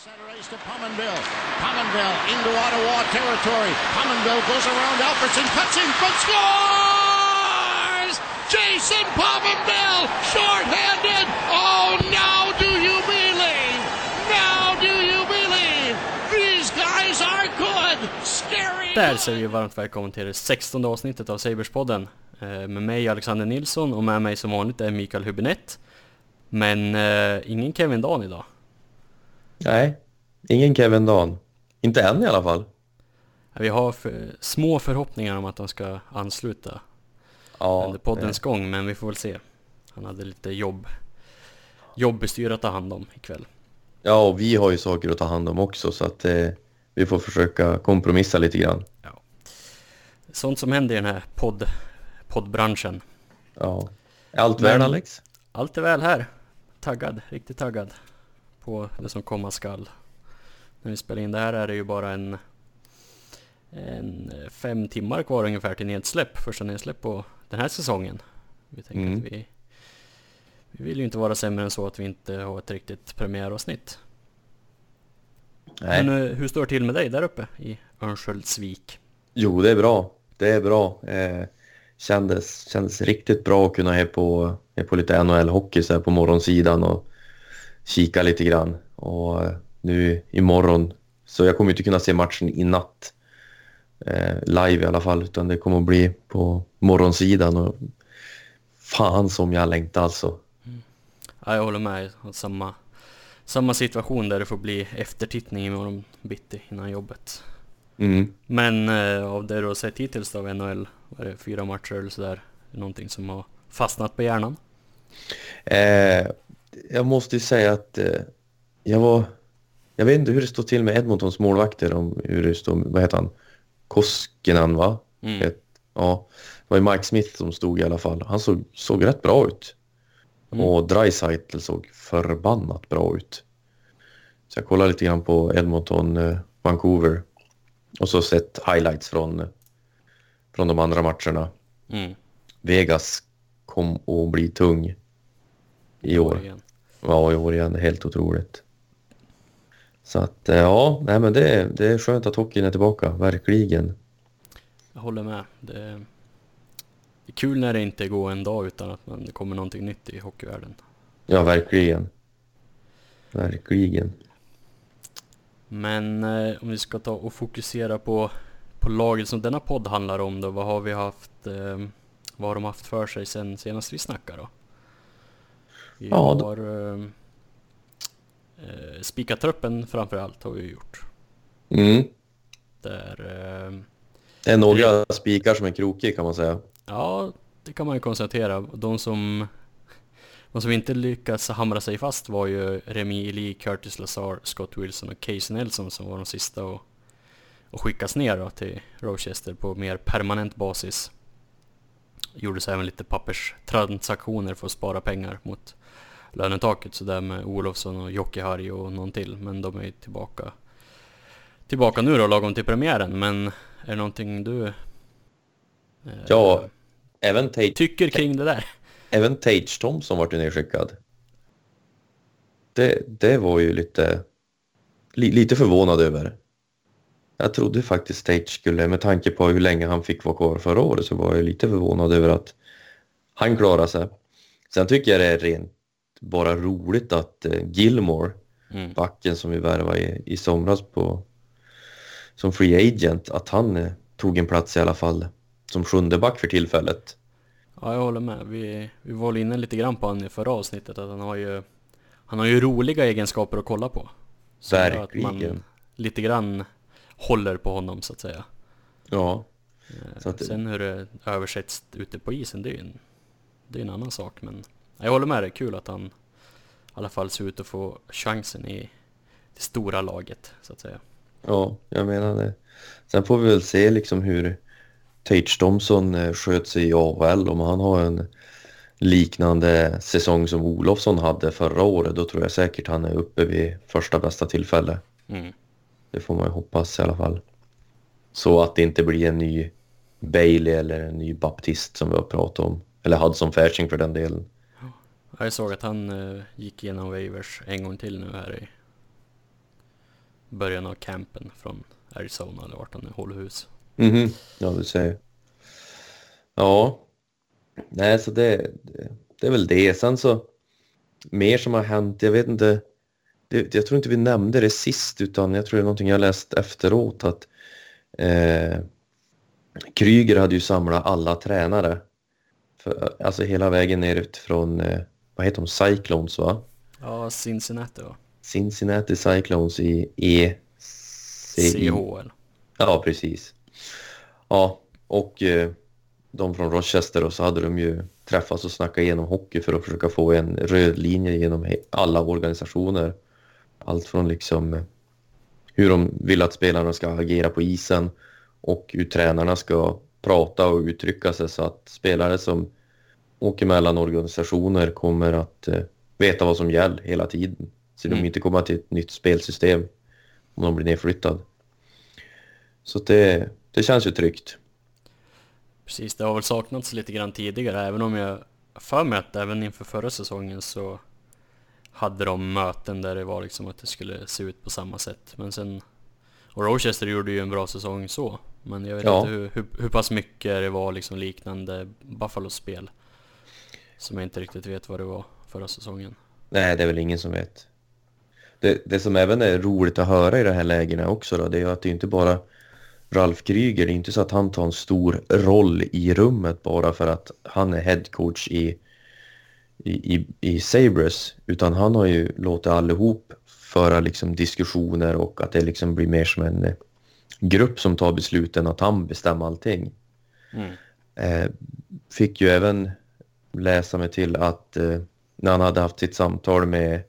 Center ice to Pominville. Pominville into Ottawa territory. Pominville goes around Alfredson, cuts in front, scores! Jason Pominville, short-handed. Oh, now do you believe? Now do you believe? These guys are good. Scary. Där säger vi varmt välkommen till det 16 avsnittet av Saberspodden. Eh, med mig Alexander Nilsson och med mig som vanligt är Mikael Hübinette. Men eh, ingen Kevin Dan idag. Nej, ingen Kevin Dan. Inte än i alla fall. Vi har för, små förhoppningar om att han ska ansluta Ja, under poddens gång, men vi får väl se. Han hade lite jobb, jobbbestyr att ta hand om ikväll. ja, och vi har ju saker att ta hand om också så att eh, vi får försöka kompromissa lite grann. Sånt som händer i den här podd, poddbranschen. Ja. Är allt väl Alex? Allt är väl här. Taggad, riktigt taggad på det som komma skall. När vi spelar in det här är det ju bara en, en eh, fem timmar kvar ungefär till nedsläpp, första nedsläpp på den här säsongen. Vi tänker Mm. att vi, vi vill ju inte vara sämre än så att vi inte har ett riktigt premiäravsnitt. Nej. Men eh, hur står det till med dig där uppe i Örnsköldsvik? Jo, det är bra. Det är bra. Eh, kändes, kändes riktigt bra att kunna he på, på lite NHL-hockey så här på morgonsidan och kika lite grann. Och nu imorgon, så jag kommer inte kunna se matchen i natt eh, live i alla fall, utan det kommer att bli på morgonsidan och fan som jag längtar alltså. Ja, jag håller med. Samma, samma situation där det får bli eftertittning imorgon bitti innan jobbet. Mm. Men eh, av det du har sett hittills av NHL, vad är det, fyra matcher eller sådär? Någonting som har fastnat på hjärnan? Eh, jag måste ju säga att eh, jag var... Jag vet inte hur det står till med Edmontons målvakter, om hur det står, vad heter han? Koskinen va? Mm. Ett, ja, det var ju Mike Smith som stod i alla fall. Han såg, såg rätt bra ut. Mm. Och Dreisaitl såg förbannat bra ut. Så jag kollade lite grann på Edmonton, eh, Vancouver. Och så sett highlights från, från de andra matcherna. Mm. Vegas kom att bli tung i år. Ja, i år igen. Helt otroligt. Så att eh, ja, nej men det, är- det är skönt att hockeyn är tillbaka, verkligen. Jag håller med. Det är, det är kul när det inte går en dag utan att man, det kommer någonting nytt i hockeyvärlden. Ja, verkligen. Verkligen. Men eh, om vi ska ta och fokusera på, på laget som denna podd handlar om då, vad har vi haft, eh, vad har de haft för sig sen senast vi snackade då? Vi Ja, då- har eh, eh, spikat truppen framför allt har vi gjort. Mm. Där, eh, Det är några spikar som är krokiga kan man säga. ja, det kan man ju konstatera. De som, de som inte lyckas hamra sig fast var ju Remi Eli, Curtis Lazar, Scott Wilson och Casey Nelson som var de sista och, och skickas ner då till Rochester på mer permanent basis. Gjordes även lite papperstransaktioner för att spara pengar mot lönetaket så där med Olofsson och Jokiharju och någon till. Men de är ju tillbaka, tillbaka nu då lagom till premiären. Men är det någonting du eh, Ja, även Tage, tycker kring det där? även Tage Thompson vart ju nedskickad. Det, det var ju lite, li, lite förvånad över. Jag trodde faktiskt Tage skulle, med tanke på hur länge han fick vara kvar förra året, så var jag lite förvånad över att han klarade sig. Sen tycker jag det är rent bara roligt att eh, Gilmore Mm. backen som vi värvade i, i somras på som free agent, att han eh, tog en plats i alla fall som sjunde back för tillfället. Ja, jag håller med. Vi, vi var inne lite grann på honom i förra avsnittet att han har ju Han har ju roliga egenskaper att kolla på. Som gör att man Verkligen. lite grann håller på honom så att säga. Ja, Eh, Så att Sen hur det översätts ute på isen, det är ju en, det är en annan sak. Men jag håller med dig, kul att han i alla fall ser ut att få chansen i det stora laget så att säga. ja, jag menar det. Sen får vi väl se liksom hur Tage Thompson eh, sköt sig i AHL. Om han har en liknande säsong som Olofsson hade förra året, då tror jag säkert han är uppe vid första bästa tillfälle. Mm. Det får man ju hoppas i alla fall. Så att det inte blir en ny Bailey eller en ny Baptist som vi har pratat om. Eller Hudson Fasching för den delen. Jag såg att han eh, gick igenom waivers en gång till nu här i början av campen från Arizona eller vart han nu håller hus. Mhm, ja du ser. Ja. Nej, så det, det, det är väl det. Sen så, mer som har hänt, jag vet inte. Det, jag tror inte vi nämnde det sist, utan jag tror det är någonting jag läst efteråt att eh, Kryger hade ju samlat alla tränare. För, alltså hela vägen ner ut från, eh, vad heter de, Cyclones va? Ja, Cincinnati va? Cincinnati Cyclones i E... CHL. Ja, precis. Ja, och eh, de från Rochester och så hade de ju träffats och snackat igenom hockey för att försöka få en röd linje genom alla organisationer. Allt från liksom eh, hur de vill att spelarna ska agera på isen och hur tränarna ska prata och uttrycka sig så att spelare som åker mellan organisationer kommer att eh, veta vad som gäller hela tiden. Så de Mm. inte kommer till ett nytt spelsystem om de blir nedflyttad. Så det, det känns ju tryggt. Precis, det har väl saknats lite grann tidigare, även om jag för mig att även inför förra säsongen så hade de möten där det var liksom att det skulle se ut på samma sätt. Men sen, och Rochester gjorde ju en bra säsong så, men jag vet Ja. inte hur, hur, hur pass mycket det var liksom liknande Buffalos spel. Som jag inte riktigt vet vad det var förra säsongen. Nej, det är väl ingen som vet. Det, det som även är roligt att höra i de här lägena också då, det är ju att det är inte bara Ralf Kryger, det är inte så att han tar en stor roll i rummet bara för att han är headcoach i, i, i, i Sabres, utan han har ju låtit allihop föra liksom diskussioner och att det liksom blir mer som en eh, grupp som tar besluten att han bestämmer allting. Mm. Eh, fick ju även läsa mig till att eh, när han hade haft sitt samtal med,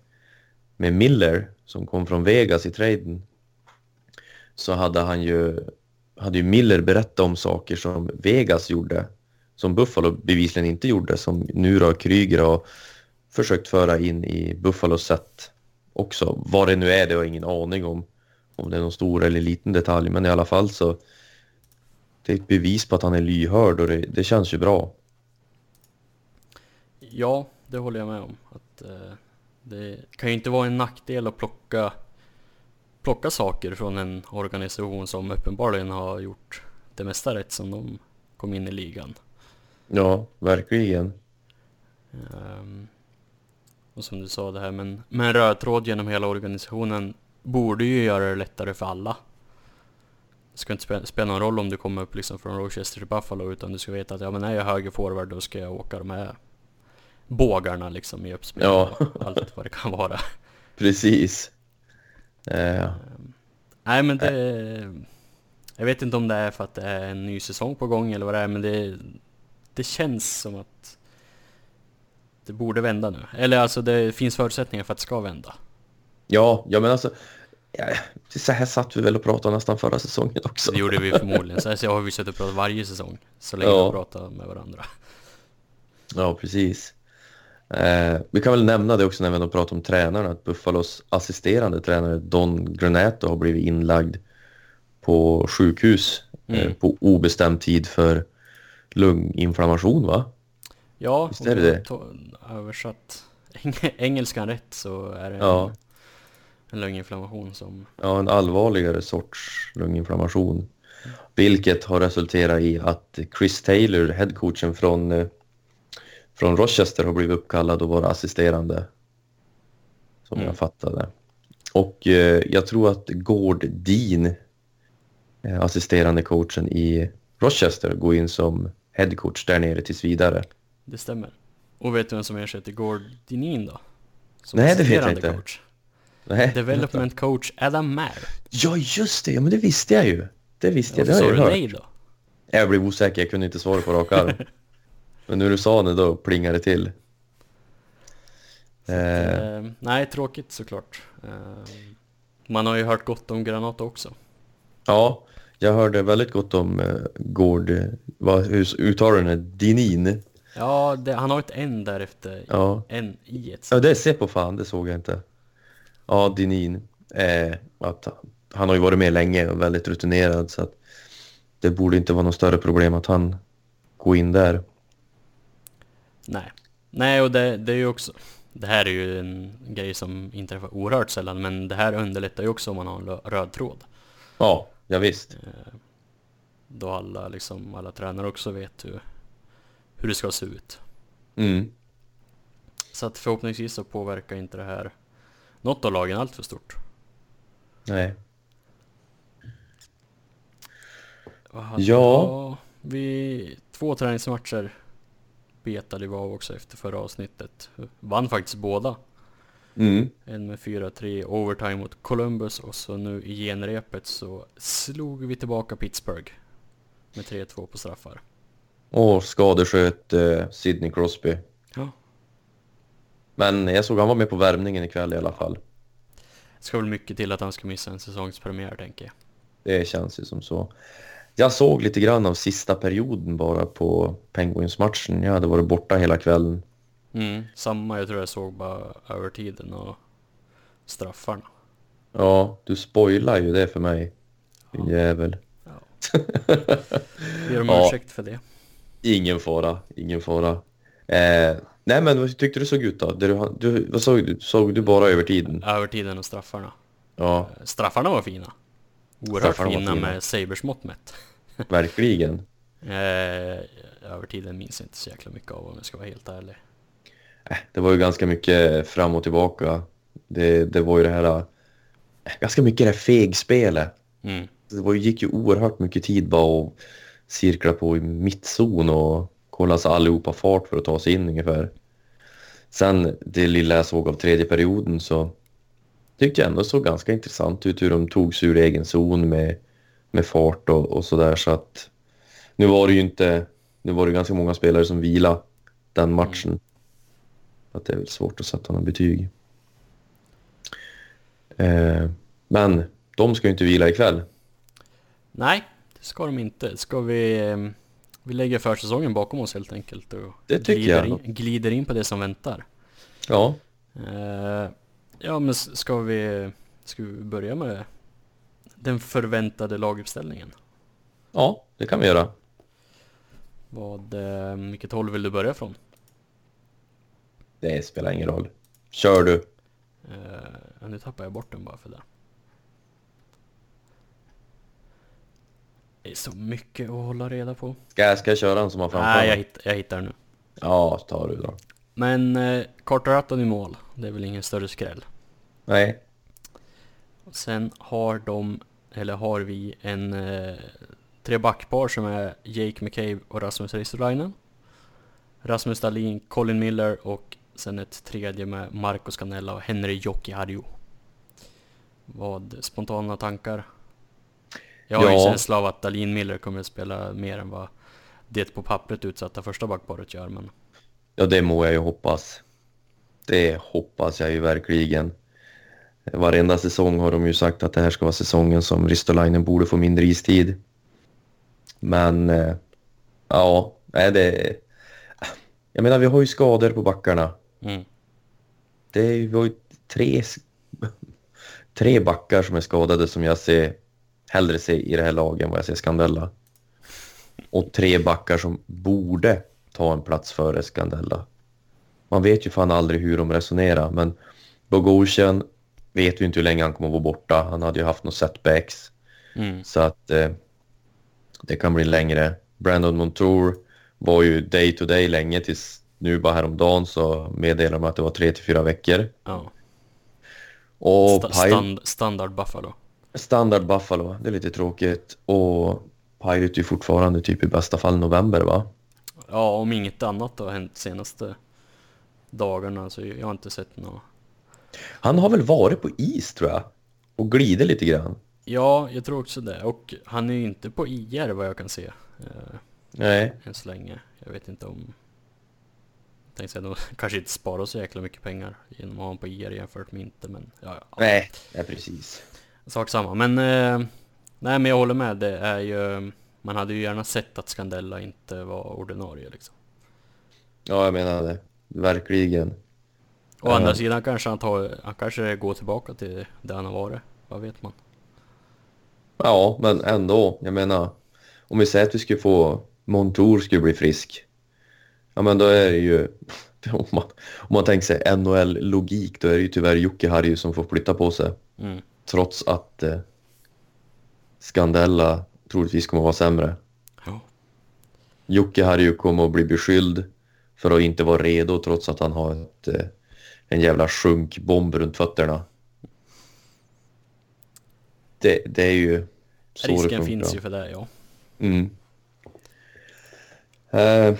med Miller som kom från Vegas i traden så hade han ju, hade ju Miller berättat om saker som Vegas gjorde som Buffalo bevisligen inte gjorde som nu då Kryger har försökt föra in i Buffalos sätt också. Vad det nu är det har jag ingen aning om om det är någon stor eller liten detalj men i alla fall så det är ett bevis på att han är lyhörd och det, det känns ju bra. Ja, det håller jag med om. Att, eh, det kan ju inte vara en nackdel att plocka, plocka saker från en organisation som uppenbarligen har gjort det mesta rätt som de kom in i ligan. Ja, verkligen. Ehm, och som du sa det här, men, men en röd tråd genom hela organisationen borde ju göra det lättare för alla. Det ska inte spela, spela någon roll om du kommer upp liksom från Rochester till Buffalo utan du ska veta att ja, men är jag höger forward då ska jag åka de här bågarna liksom i uppspel Ja. och allt vad det kan vara. Precis. Eh, Nej men det... Jag vet inte om det är för att det är en ny säsong på gång eller vad det är men det... Det känns som att... Det borde vända nu. Eller alltså det finns förutsättningar för att det ska vända. ja, ja, men alltså. Ja, så här satt vi väl och pratade nästan förra säsongen också. Det gjorde vi förmodligen. Så här har vi suttit och pratat varje säsong. Så länge Ja. vi pratar med varandra. Ja, precis. Eh, vi kan väl nämna det också när vi ändå pratar om tränarna, att Buffalos assisterande tränare Don Granato har blivit inlagd på sjukhus eh, Mm. på obestämd tid för lunginflammation, va? Ja, Visst om är det du det? översatt eng- engelskan rätt så är det Ja. en, lunginflammation som... Ja, en allvarligare sorts lunginflammation. Vilket har resulterat i att Chris Taylor, headcoachen från, eh, från Rochester, har blivit uppkallad och vara assisterande. Som Mm. jag fattade. Och eh, jag tror att Gord Dean, eh, assisterande coachen i Rochester, går in som headcoach där nere tills vidare. Det stämmer. Och vet du vem som ersätter Gord Dinin då? Som Nej, det vet jag inte. Coach. Nej, Development coach Adam Mair. Ja, just det! Ja, men det visste jag ju. Det visste jag, det har jag ju hört. nej då? Jag blev osäker, jag kunde inte svara på rak arm. Men när du sa det då plingade det till. Eh, Eh, nej, tråkigt såklart. Eh, man har ju hört gott om Granata också. ja, jag hörde väldigt gott om eh, Gård, vad, hur uttalar du den? Dinin? Ja, det, han har ett N där efter Ja. N i ett. ja, det ser på fan, det såg jag inte. Ja, Dinin. Eh, att han har ju varit med länge och väldigt rutinerad så att det borde inte vara något större problem att han går in där. Nej. Nej, och det, det är ju också... det här är ju en grej som inträffar oerhört sällan, men det här underlättar ju också om man har en röd tråd. Ja, ja visst. Då alla, liksom, alla tränare också vet hur, hur det ska se ut. Mm. Så att förhoppningsvis så påverkar inte det här något av lagen allt för stort. Nej. Hade- Ja. Vi, två träningsmatcher betade vi av också efter förra avsnittet. Vann faktiskt båda. Mm. En med 4-3 overtime mot Columbus och så nu i genrepet så slog vi tillbaka Pittsburgh. Med 3-2 på straffar. Och skadesköt eh, Sidney Crosby. Ja. Men jag såg han var med på värmningen ikväll i alla fall. Det ska väl mycket till att han ska missa en säsongspremiär tänker jag. Det känns ju som så. Jag såg lite grann av sista perioden bara på Penguins-matchen. Jag hade varit borta hela kvällen. Mm, samma, jag tror jag såg bara övertiden och straffarna. Ja, du spoilar ju det för mig. Din jävel. Ber om Ja. ursäkt för det. Ingen fara, ingen fara. Eh, nej men vad tyckte du såg ut då? Du, du, vad såg du? Såg du bara övertiden? Övertiden och straffarna. Ja, Straffarna var fina. Oerhört fina, med Sabres mått mätt. verkligen. Eh, övertiden minns jag inte så jäkla mycket av om jag ska vara helt ärlig. Eh, Det var ju ganska mycket fram och tillbaka. Det, det var ju det här... eh, Ganska mycket det här fegspelet. Mm. Det var, gick ju oerhört mycket tid bara att cirkla på i mittzon och kolla så allihopa fart för att ta sig in ungefär. Sen det lilla jag såg av tredje perioden så tyckte jag ändå såg ganska intressant ut hur de tog sig ur egen zon med, med fart och, och sådär så att nu var det ju inte, nu var det ganska många spelare som vila den matchen. Att det är väl svårt att sätta någon betyg. Eh, men de ska ju inte vila ikväll. Nej, det ska de inte. Ska vi... eh, Vi lägger försäsongen bakom oss helt enkelt och Det tycker glider, jag. In, glider in på det som väntar. Ja, Eh, ja, men ska vi, ska vi börja med den förväntade laguppställningen? ja det kan vi göra. Vad, eh, vilket håll vill du börja från? Det spelar ingen roll. Kör du. Eh, nu tappar jag bort den bara för det. Det är så mycket att hålla reda på. Ska jag, ska jag köra en som har framför Nej, jag, hitt, jag hittar den nu. Ja, ta du då. Men eh, Carter i mål, det är väl ingen större skräll. Nej. Sen har de, eller har vi en eh, tre backpar som är Jake McCabe och Rasmus Ristolainen. Rasmus Dahlin, Colin Miller och sen ett tredje med Marco Scannella och Henry Jokiharju. Vad spontana tankar? Jag har ju Ja. känsla av att Dahlin Miller kommer att spela mer än vad det på pappret utsatta första backparet gör men Ja, det må jag ju hoppas. Det hoppas jag ju verkligen. Varenda säsong har de ju sagt att det här ska vara säsongen som Ristolainen borde få mindre istid. Men eh, ja, nej det... Jag menar, vi har ju skador på backarna. mm. Det är ju, vi har ju tre, tre backar som är skadade som jag ser hellre ser i det här laget än vad jag ser Scandella. Och tre backar som borde ta en plats före Scandella. Man vet ju fan aldrig hur de resonerar, men Bogosian vet ju inte hur länge han kommer att vara borta. Han hade ju haft några setbacks, Mm. så att eh, det kan bli längre. Brandon Montour var ju day to day länge tills nu bara häromdagen så meddelade de att det var tre till fyra veckor. Ja. Och Pile- stand, standard Buffalo. Standard Buffalo, det är lite tråkigt. Och Pilot är ju fortfarande typ i bästa fall november va? Ja, om inget annat har hänt senaste dagarna så jag har inte sett något. Han har väl varit på is tror jag. Och glider lite grann. Ja, jag tror också det. Och han är ju inte på IR vad jag kan se. Eh, Nej. än så länge. Jag vet inte om... Jag tänkte säga, de kanske inte sparar så jäkla mycket pengar genom att ha honom på IR jämfört med inte, men ja, ja. Nej, nej precis. Sak samma. Men, eh, nej men jag håller med. Det är ju... Man hade ju gärna sett att Scandella inte var ordinarie liksom. Ja, jag menar det. Verkligen. Å Ja. andra sidan kanske han tar... Han kanske går tillbaka till det han har varit. Vad vet man? Ja, men ändå. Jag menar, om vi säger att vi skulle få Montour skulle bli frisk. Ja, men då är det ju om, man, om man tänker sig NHL-logik, då är det ju tyvärr Jocke Harju som får flytta på sig. Mm. Trots att eh, Scandella troligtvis kommer att vara sämre. Ja. Jocke Harju kommer att bli beskylld för att inte vara redo trots att han har ett, eh, en jävla sjunkbomb runt fötterna. Det, det är ju så det Risken funkar. finns ju för det, ja. Mm. Eh,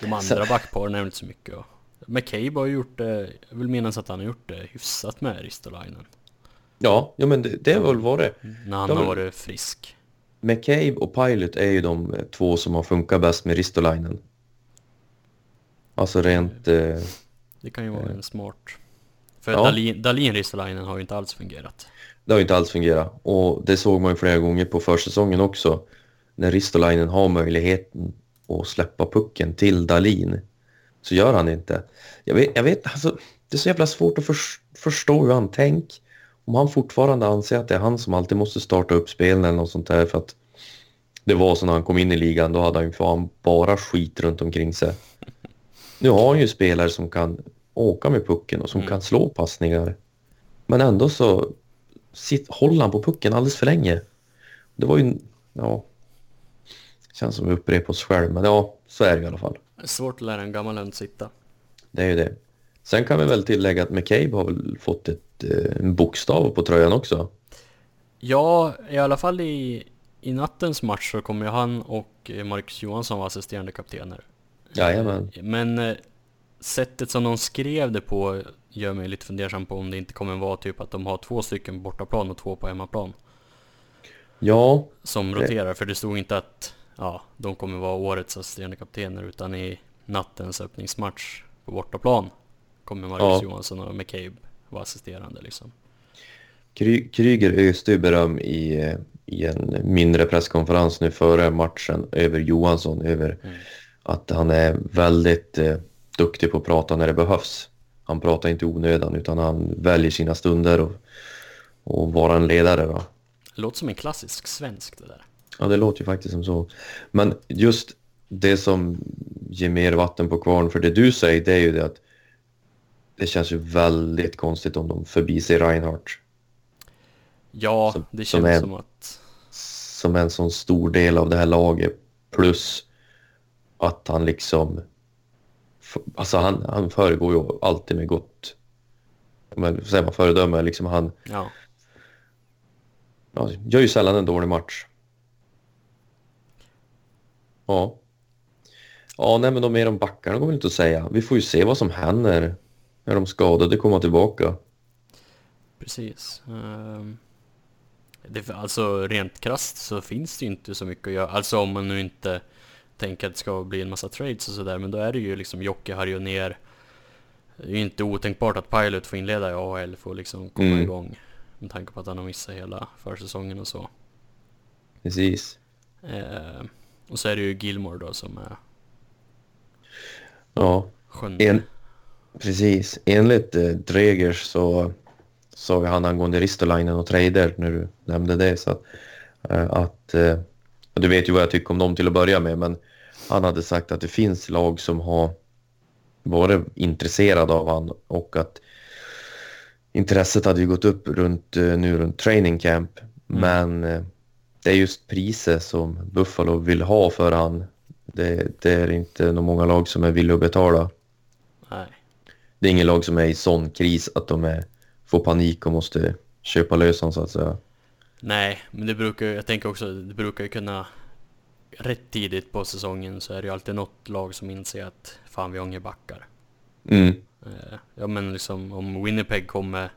De andra backparen är inte så mycket. Och McCabe har gjort det, jag vill minnas att han har gjort det hyfsat med Ristolainen. ja, ja, men det, det har väl varit. När han Ja, har varit frisk. McCabe och Pilot är ju de två som har funkat bäst med Ristolainen. Alltså rent... Eh, Det kan ju vara en smart... För Ja. Dahlin Ristolainen har ju inte alls fungerat. det har ju inte alls fungerat. Och det såg man ju flera gånger på försäsongen också. När Ristolainen har möjligheten att släppa pucken till Dalin så gör han inte. Jag vet, jag vet alltså, det är så jävla svårt att förs- förstå hur han tänker. Om han fortfarande anser att det är han som alltid måste starta upp spelen eller något sånt där för att det var så när han kom in i ligan, då hade han ju fan bara skit runt omkring sig. Nu har han ju spelare som kan åka med pucken och som Mm. kan slå passningar. Men ändå så sitt, håller han på pucken alldeles för länge. Det var ju, ja, känns som vi upprepar oss själv, men ja, så är det i alla fall. Svårt att lära en gammal hund sitta. Det är ju det. Sen kan vi väl tillägga att McCabe har väl fått ett, bokstav på tröjan också. Ja, i alla fall i, i nattens match så kommer ju han och eh, Marcus Johansson vara assisterande kaptener. Jajamän. Eh, Men eh, sättet som de skrev det på gör mig lite fundersam på om det inte kommer vara typ att de har två stycken på bortaplan och två på hemmaplan. Ja, Som roterar, för det stod inte att ja, de kommer vara årets assisterande kaptener utan i nattens öppningsmatch på bortaplan kommer Marcus Ja. Johansson och McCabe vara assisterande liksom. Kry- Kryger öste beröm i, i en mindre presskonferens nu före matchen över Johansson, över Mm. att han är väldigt eh, duktig på att prata när det behövs. Han pratar inte onödan utan han väljer sina stunder och, och vara en ledare. Då. Det låter som en klassisk svensk det där. Ja, det låter ju faktiskt som så. Men just det som ger mer vatten på kvarn för det du säger, det är ju det att det känns ju väldigt konstigt om de förbiser Reinhardt Ja, Som- det som känns är- som att... som en sån stor del av det här laget. Plus att han liksom... Alltså han, han föregår ju alltid med gott... Men säger man föredöme, liksom han Ja, ja, gör ju sällan en dålig match. Ja. Ja, nej men de mer om backarna går väl inte att säga. Vi får ju se vad som händer när de skadade kommer tillbaka. precis. Ehm, det, alltså rent krasst så finns det ju inte så mycket att göra. Alltså om man nu inte tänker att det ska bli en massa trades och sådär. Men då är det ju liksom Jocke Harry och ner. Det är ju inte otänkbart att Pilot får inleda i AHL för att liksom komma Mm. igång. Med tanke på att han har missat hela försäsongen och så. Precis. Ehm, och så är det ju Gilmore då som är Ja, sjunde. en, precis. Enligt eh, Dregers så ju han angående Ristolainen och trader när du nämnde det. Så att, eh, att eh, du vet ju vad jag tycker om dem till att börja med, men han hade sagt att det finns lag som har varit intresserade av han och att intresset hade ju gått upp runt, eh, nu runt training camp. Men eh, det är just priset som Buffalo vill ha för han. Det, det är inte nog många lag som är villiga att betala. Nej. Det är ingen lag som är i sån kris att de är, får panik och måste köpa lös så att säga. Nej, men det brukar jag tänker också, det brukar ju kunna rätt tidigt på säsongen så är det ju alltid något lag som inser att fan vi inga backar. Mm. Eh, ja men liksom om Winnipeg kommer,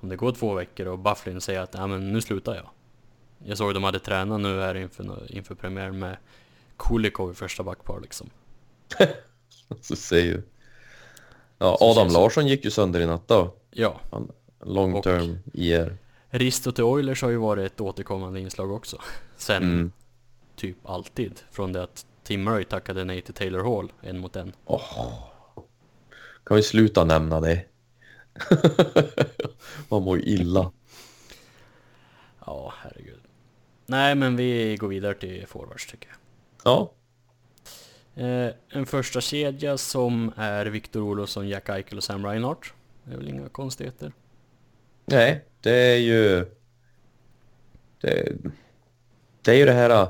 om det går två veckor och Bufflin säger att nej men nu slutar jag. Jag såg de hade tränat nu här inför, inför premiären med Kulikov i första backpar liksom. Så säger ju. Ja, Adam. Larsson gick ju sönder i natt då. Ja, Long Och- term IR. Risto till Oilers har ju varit ett återkommande inslag också. Sen Mm. typ alltid. Från det att Tim Murray tackade nej till Taylor Hall en mot en. Kan vi sluta nämna det? Man mår ju illa. Ja, herregud. Nej, men vi går vidare till forwards tycker jag. Ja, en första kedja som är Victor Olofsson, Jack Eichel och Sam Reinhardt. Det är väl inga konstigheter. Nej, det är ju... Det, det är ju det här...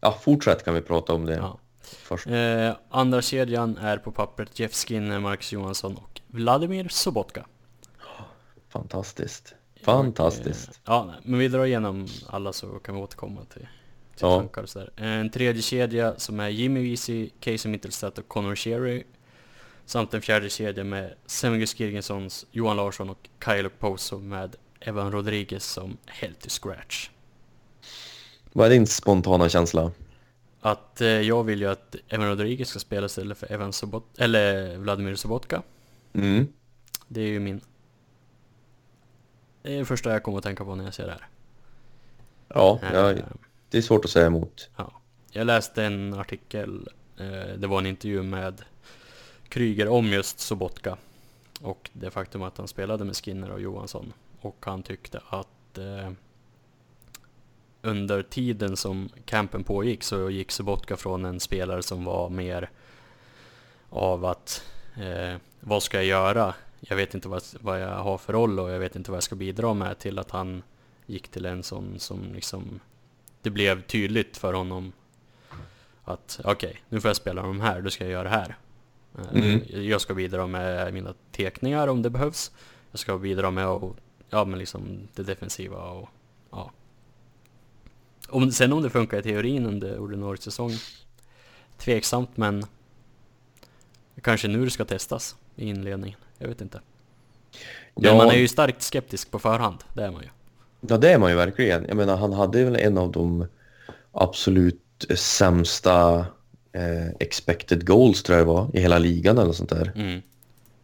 Ja, fortsätt kan vi prata om det Ja. först. Eh, andra kedjan är på pappret Jeff Skinner, Marcus Johansson och Vladimir Sobotka. Fantastiskt. Fantastiskt. Eh, ja, nej, men vi drar igenom alla så kan vi återkomma till, till Ja. tankar och sådär. En tredje kedja som är Jimmy Vesey, Casey Mittelstadt och Connor Sherry. Samt en fjärde kedja med Semgus Girgensons, Johan Larsson och Kyle Poso med Evan Rodriguez som till scratch. Vad är din spontana känsla? Att eh, jag vill ju att Evan Rodriguez ska spela istället för Evan Sobot eller Vladimir Sobotka. Mm. Det är ju min... Det är det första jag kommer att tänka på när jag ser det här. Ja, Eh, ja, det är svårt att säga emot. Ja. Jag läste en artikel, eh, det var en intervju med Kryger om just Sobotka. Och det faktum att han spelade med Skinner och Johansson. Och han tyckte att eh, under tiden som campen pågick så gick Sobotka från en spelare som var mer av att eh, vad ska jag göra? Jag vet inte vad, vad jag har för roll och jag vet inte vad jag ska bidra med till att han gick till en sån som liksom det blev tydligt för honom att okej, nu får jag spela de här, då ska jag göra det här. Eh, Mm. Jag ska bidra med mina tekningar om det behövs. Jag ska bidra med och, ja, men liksom det defensiva och ja. Om, sen om det funkar i teorin under ordinarie säsong, tveksamt men kanske nu det ska testas i inledningen. Jag vet inte. Men Ja. man är ju starkt skeptisk på förhand, det är man ju. Ja, det är man ju verkligen. Jag menar, han hade väl en av de absolut sämsta eh, expected goals tror jag det var i hela ligan eller sånt där. Mm.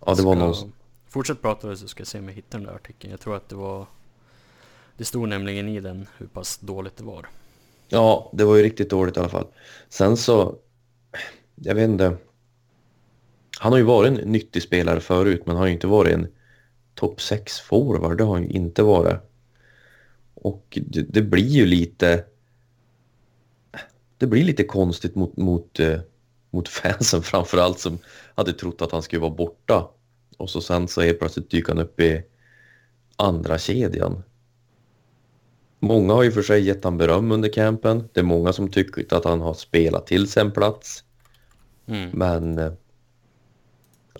Ja, det var någon... Fortsätt prata så ska jag se om jag hittar den där artikeln. Jag tror att det var... Det stod nämligen i den hur pass dåligt det var. Ja, det var ju riktigt dåligt i alla fall. Sen så... Jag vet inte. Han har ju varit en nyttig spelare förut, men han har ju inte varit en topp 6 forward. Det har han ju inte varit. Och det, det blir ju lite... Det blir lite konstigt mot, mot, eh, mot fansen framförallt som hade trott att han skulle vara borta. Och så sen så helt plötsligt dyker han upp i andra kedjan. Många har ju för sig gett han beröm under campen. Det är många som tycker att han har spelat till sig en plats. Mm. Men... eh,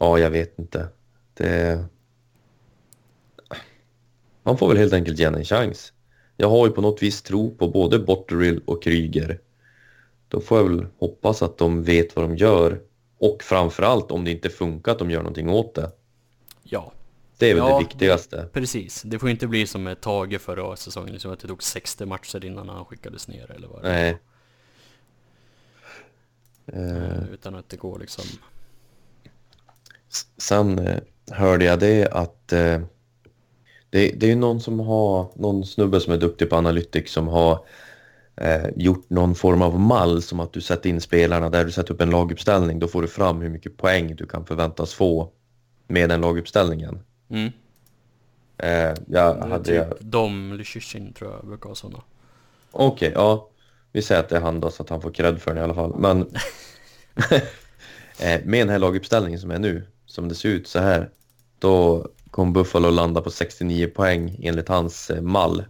Ja, jag vet inte. Det... Man får väl helt enkelt ge en chans. Jag har ju på något vis tro på både Botterill och Kryger. Då får jag väl hoppas att de vet vad de gör. Och framförallt om det inte funkar att de gör någonting åt det. Ja, Det är väl Ja, det viktigaste. precis. Det får inte bli som med Tage förra säsongen, liksom att det tog 60 matcher innan han skickades ner eller vad det. Nej. Eh, Utan att det går liksom... Sen eh, hörde jag det att eh, det, det är ju någon som har, någon snubbe som är duktig på Analytics som har eh, gjort någon form av mall som att du sätter in spelarna där du sätter upp en laguppställning. Då får du fram hur mycket poäng du kan förväntas få med den laguppställningen. Mm. Eh, jag Det hade typ jag... Dom Lyschyshyn tror jag brukar ha sådana. Okej, ja. Vi säger att det är han då så att han får cred för den i alla fall. Men eh, med den här laguppställningen som är nu, som det ser ut så här, då kommer Buffalo landa på 69 poäng enligt hans eh, mall.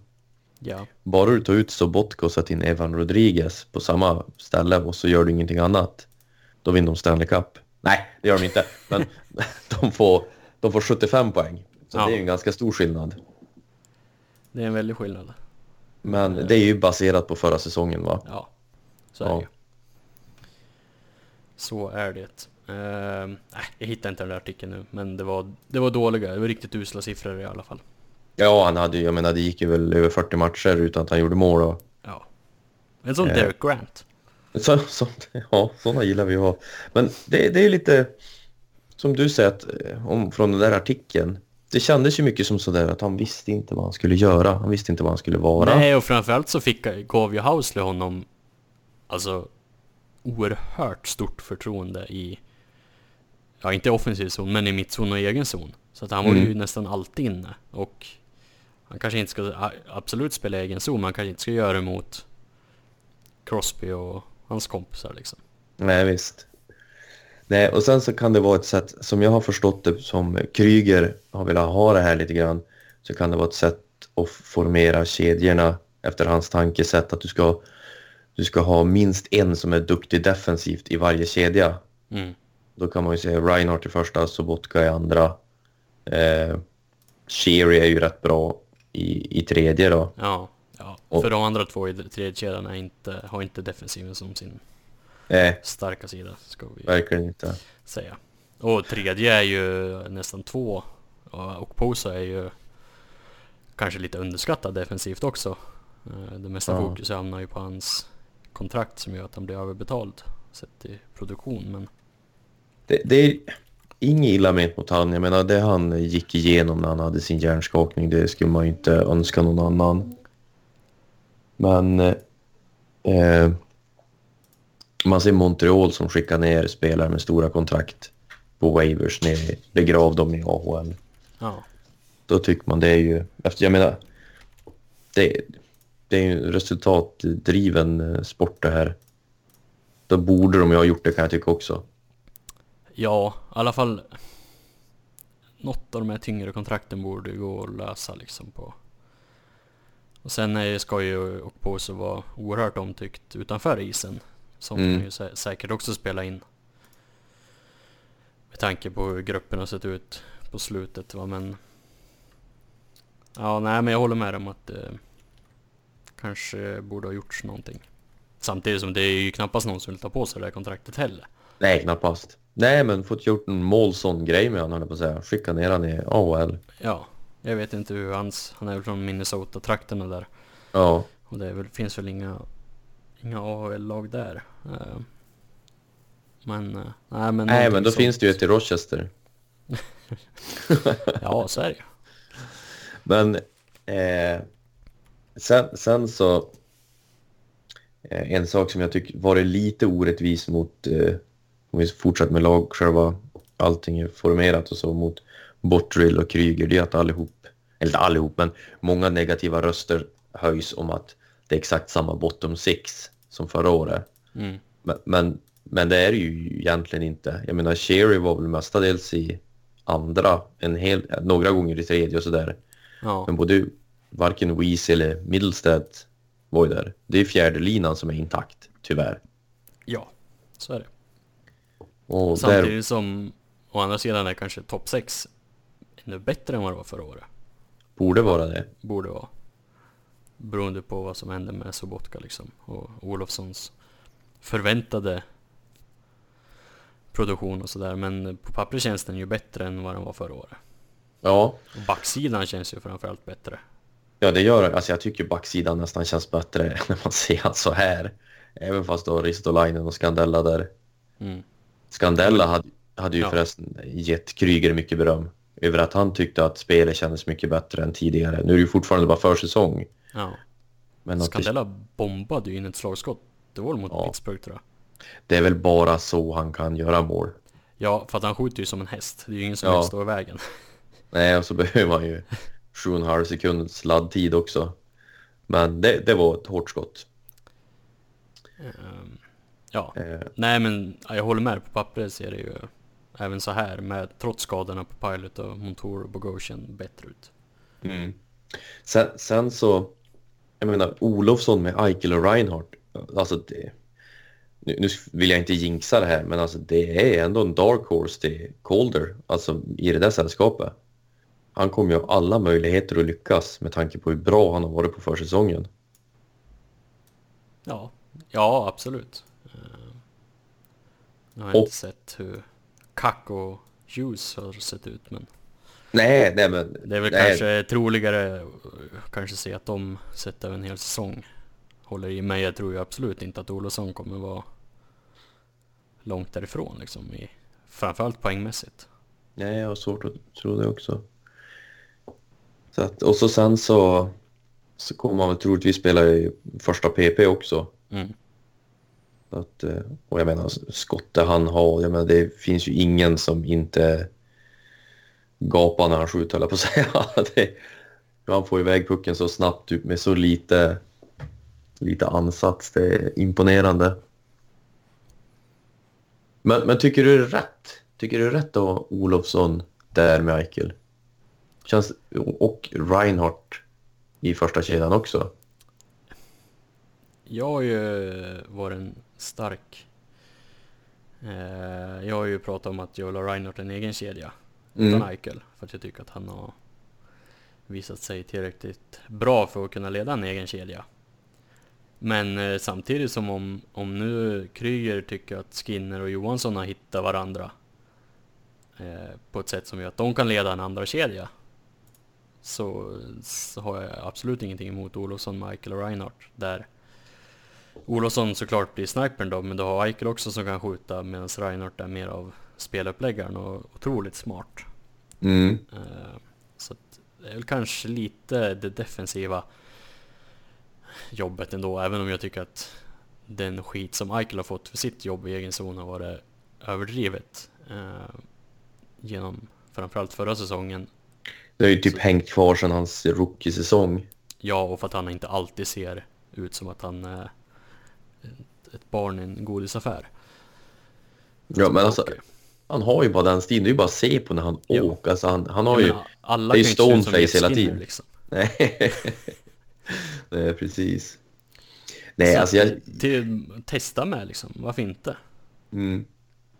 Ja. Bara du tar ut Sobotka och sätter in Evan Rodriguez på samma ställe och så gör du ingenting annat, då vinner de Stanley Cup. Nej, det gör de inte, men de får, de får 75 poäng. Så Ja. det är en ganska stor skillnad. Det är en väldig skillnad. Men det är ju baserat på förra säsongen va? Ja, så är Ja. det. Så är det. Uh, jag hittar inte den där artikeln nu, men det var, det var dåliga, det var riktigt usla siffror i alla fall. Ja, han hade jag menar det gick ju väl över 40 matcher utan att han gjorde mål och Ja. En sån Eh. Derek Grant. så, så, ja, sådana gillar vi att ha. Men det, det är lite som du säger att, eh, om, från den där artikeln. Det kändes ju mycket som sådär att han visste inte vad han skulle göra. Han visste inte vad han skulle vara. Nej, och framförallt så fick, gav ju Housley honom alltså oerhört stort förtroende i, ja inte i offensiv zon, men i mittzon och egen zon. Så att han var ju Mm. nästan alltid inne. Och han kanske inte ska absolut spela egen zon, men han kanske inte ska göra det mot Crosby och hans kompisar liksom. Nej, visst. Nej, och sen så kan det vara ett sätt, som jag har förstått det, som Kryger har velat ha det här lite grann, så kan det vara ett sätt att formera kedjorna efter hans tankesätt, att du ska, du ska ha minst en som är duktig defensivt i varje kedja. Mm. Då kan man ju säga Reinhardt i första, Sobotka i andra. Eh, Sherry är ju rätt bra i, i tredje då. Ja, ja. Och- för de andra två i tredje kedjan är inte, har inte defensiven som sin Eh, starka sida, ska vi verkligen inte. säga. Och tredje är ju nästan två. Och Posa är ju kanske lite underskattad defensivt också. Eh, Det mesta Ja. fokus hamnar ju på hans kontrakt som gör att han blir överbetald sett till produktion. Men Det, det är inget illa ment mot han. Jag menar, det han gick igenom när han hade sin hjärnskakning, det skulle man ju inte önska någon annan. Men eh, man ser Montreal som skickar ner spelare med stora kontrakt på waivers ner, begrav dem i AHL. ja, Då tycker man det är ju, efter jag menar, det, det är ju en resultatdriven eh, sport det här. Då borde de ju ha gjort det kan jag tycka också. Ja, i alla fall något av de här tyngre kontrakten borde ju gå att lösa liksom på. Och sen är, ska ju Okposo vara oerhört omtyckt utanför isen. Som Mm. kan ju sä säkert också spela in. Med tanke på hur gruppen har sett ut på slutet va men... Ja nej men jag håller med om att det kanske borde ha gjorts någonting. Samtidigt som det är ju knappast någon som vill ta på sig det här kontraktet heller. Nej, knappast. Nej, men fått gjort en Molson-grej med honom, höll på att säga. Skicka ner han i AHL. Ja, jag vet inte hur hans... Han är väl från Minnesota-trakterna där. Ja, Och det väl, finns väl inga, inga AHL-lag där. Eh, Men, eh, nej men... nej, men då sånt. finns det ju ett i Rochester. Ja, så ju. Men eh, sen, sen så... Eh, en sak som jag tycker varit lite orättvis mot... Eh, om vi fortsätter med lag, själva allting är formerat och så mot Bottrill och Kryger, det är att allihop, eller inte allihop, men många negativa röster höjs om att det är exakt samma bottom six som förra året. Mm. Men, men, men det är det ju egentligen inte. Jag menar, Sherry var väl mestadels i andra, en hel, några gånger i tredje och sådär. Ja, Men både varken Weezy eller Middlestead var ju där. Det är fjärde linan som är intakt, tyvärr. ja, så är det. Och där, Samtidigt som, å andra sidan är kanske topp 6 ännu bättre än vad det var förra året. borde vara det. Borde vara. Beroende på vad som hände med Sobotka liksom. Och Olofssons förväntade produktion och sådär. Men på papper känns den ju bättre än vad den var förra året. Ja, Och backsidan känns ju framförallt bättre. ja det gör det. Alltså jag tycker backsidan nästan känns bättre när man ser han så här. Även fast du har Ristolainen och Scandella där. Mm. Scandella hade, hade ju Ja. förresten gett Kryger mycket beröm över att han tyckte att spelet kändes mycket bättre än tidigare. Nu är det ju fortfarande bara försäsong. Ja. Men att det, Scandella bombade ju in ett slagskott. Det var mot Ja. Pittsburgh tror jag. det är väl bara så han kan göra mål. Ja, för att han skjuter ju som en häst. Det är ju ingen som Ja. vill stå i vägen. Nej, och så behöver man ju 7,5 sekunders sladdtid också. Men det, det var ett hårt skott. Ehm, ja, Eh, nej men ja, jag håller med. På pappret ser det ju även så här med trots skadorna på Pilot och Montour och Bogosian bättre ut. mm. sen, sen så, jag menar Olofsson med Eichel och Reinhardt. Alltså det, nu, nu vill jag inte jinxa det här, men alltså det är ändå en dark horse till Calder, alltså i det där sällskapet. Han kommer ju ha alla möjligheter att lyckas med tanke på hur bra han har varit på försäsongen. Ja, ja absolut. Nu har jag Och- inte sett hur Kack och Hughes har sett ut men Nej, nej men... det är väl nej, kanske troligare kanske se att de sett över en hel säsong håller i mig. Jag tror ju absolut inte att Olofsson kommer vara långt därifrån liksom i framförallt poängmässigt. Nej, jag har svårt att tro det också. Så att, och så sen så, så kommer man väl troligtvis spela i första PP också. Mm. Att, eh, och jag menar, skottet han har, jag menar, det finns ju ingen som inte gapar när han skjuter, höll jag på att säga. Det, han får iväg pucken så snabbt typ, med så lite, lite ansats. Det är imponerande. Men, men tycker du det är rätt? Tycker du det är rätt att ha Olofsson där med Eichel? Känns, och Reinhardt i första kedjan också. Jag har ju varit en stark... Eh, jag har ju pratat om att jag vill ha Reinhardt en egen kedja utan Mm. Eichel. För att jag tycker att han har visat sig tillräckligt bra för att kunna leda en egen kedja. Men eh, samtidigt som om, om nu Kryger tycker att Skinner och Johansson har hittat varandra eh, på ett sätt som gör att de kan leda en andra kedja så, så har jag absolut ingenting emot Olofsson, Michael och Reinhardt där Olofsson såklart blir snipern då, men du har Eichel också som kan skjuta medan Reinhardt är mer av speluppläggaren och otroligt smart. Mm. Eh, Så det är väl kanske lite det defensiva jobbet ändå, även om jag tycker att den skit som Eichel har fått för sitt jobb i egen zon har varit överdrivet. Eh, genom framförallt förra säsongen. Det har ju typ Så- hängt kvar sedan hans rookie-säsong. Ja, och för att han inte alltid ser ut som att han är ett- barn i en godisaffär. Ja, men alltså, han har ju bara den stilen. Det är ju bara att se på när han Ja. åker. Alltså, han, han har jag ju... menar, alla det är ju stoneface hela tiden. Liksom. Nej. Nej, precis. Nej, Så alltså jag... till, testa med liksom, varför inte? Mm.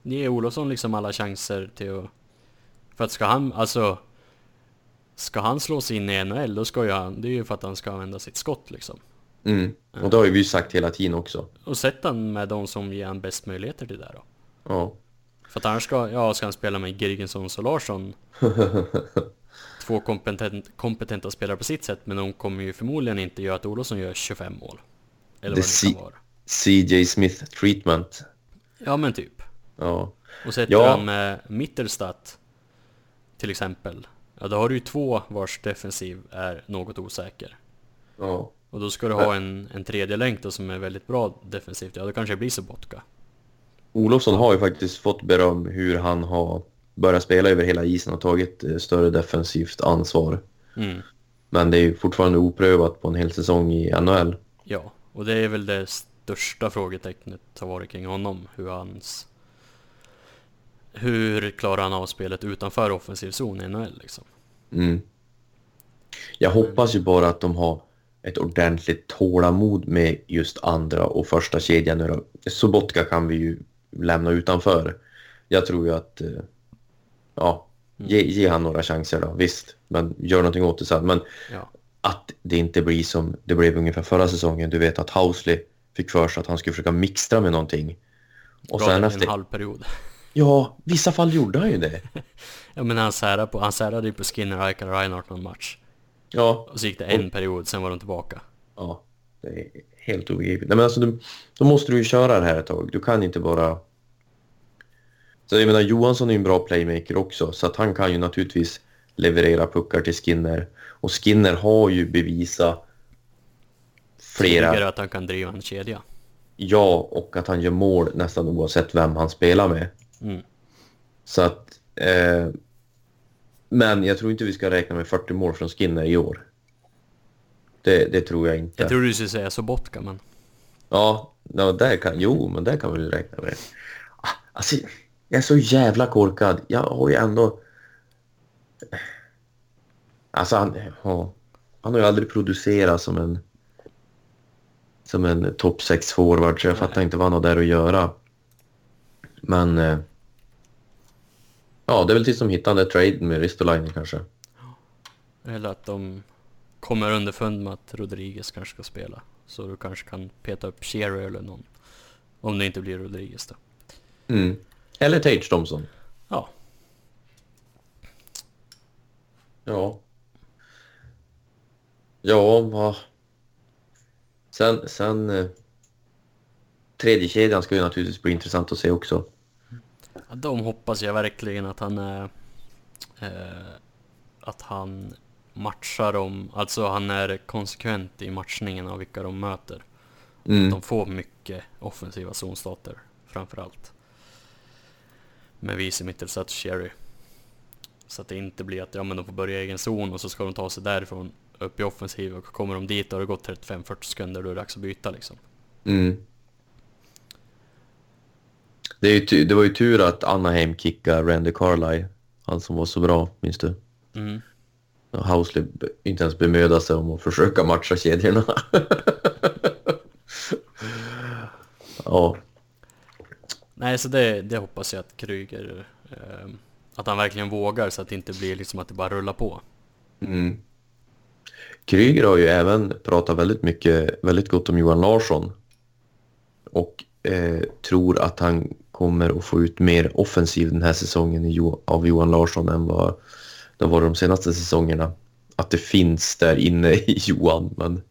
Ge Olofsson liksom alla chanser till att... För att ska han, alltså... Ska han slå sig in i NHL, då ska ju han... Det är ju för att han ska använda sitt skott liksom. Mm. Och det har ju vi sagt hela tiden också. Och sätt han med de som ger han bäst möjligheter till det då. Ja. För att annars ska, ja, ska han spela med Girgensons och Larsson. två kompetent, kompetenta spelare på sitt sätt, men de kommer ju förmodligen inte göra att Olofsson gör 25 mål. Eller Det vad det kan vara. CJ Smith treatment. Ja men typ. Ja. Och sätter Ja. han med Mittelstadt till exempel. Ja då har du ju två vars defensiv är något osäker. Ja. Och då ska du ha en, en tredje länk då som är väldigt bra defensivt. Ja då kanske det blir Sobotka. Olofsson har ju faktiskt fått beröm hur han har börjat spela över hela isen och tagit eh, större defensivt ansvar. Mm. Men det är ju fortfarande oprövat på en hel säsong i NHL. Ja, och det är väl det största frågetecknet har varit kring honom. Hur hans... Hur klarar han av spelet utanför offensiv zon i NHL liksom? Mm. Jag hoppas ju bara att de har ett ordentligt tålamod med just andra och första kedjan nu då. Sobotka kan vi ju lämna utanför. Jag tror ju att, eh, ja, ge, ge han några chanser då, visst. Men gör någonting åt det sen. Men Ja, att det inte blir som det blev ungefär förra säsongen. Du vet att Housley fick för sig att han skulle försöka mixtra med någonting. Och bra sen en efter... halv period. Ja, vissa fall gjorde han ju det. Ja men han särade, på, han särade ju på Skinner, Eichel och Reinhardt någon match. Ja, Och så gick det en period, sen var de tillbaka. Ja, det är helt obegripligt. Nej, men alltså, du, då måste du ju köra det här ett tag. Du kan inte bara... Så jag menar, Johansson är ju en bra playmaker också, så att han kan ju naturligtvis leverera puckar till Skinner. Och Skinner har ju bevisat flera... Tidigare att han kan driva en kedja. Ja, och att han gör mål nästan oavsett vem han spelar med. Mm. Så att... Eh, men jag tror inte vi ska räkna med 40 mål från Skinner i år. Det, det tror jag inte. Jag trodde du skulle säga Sobotka men... Ja, ja där kan, jo, men där kan vi räkna med. Ah, Alltså, jag är så jävla korkad. Jag har ju ändå... Alltså, han, ja, han har ju aldrig producerat som en som en topp 6 forward, så jag fattar inte vad han har där att göra. Men... Ja, det är väl tills de hittar den där traden med Ristolainen kanske. Eller att de kommer underfund med att Rodriguez kanske ska spela. Så du kanske kan peta upp Shearer eller någon. Om det inte blir Rodriguez då. Mm. Eller Tage Thompson. Ja, Ja. Ja, vad... Sen, sen... eh, Tredje kedjan ska ju naturligtvis bli intressant att se också. Ja, de hoppas jag verkligen att han är... Eh, att han matchar dem, alltså han är konsekvent i matchningen av vilka de möter. Mm. De får mycket offensiva zonstater framförallt. Med Wiese, Mittelstadt och Sherry. Så att det inte blir att ja, men de får börja i egen zon och så ska de ta sig därifrån upp i offensiv och kommer de dit och det gått 35-40 sekunder då är det dags att byta liksom. Mm. Det, ju, det var ju tur att Anaheim kickade Randy Carlyle. Han som var så bra, minns du? Mm. Housley inte ens bemödade sig om att försöka matcha kedjorna. ja, Nej, så det, det hoppas jag att Kryger, eh, att han verkligen vågar så att det inte blir liksom att det bara rullar på. Mm. Kryger har ju även pratat väldigt mycket, väldigt gott om Johan Larsson. Och eh, tror att han kommer att få ut mer offensiv den här säsongen av Johan Larsson än vad det var de senaste säsongerna. Att det finns där inne i Johan, men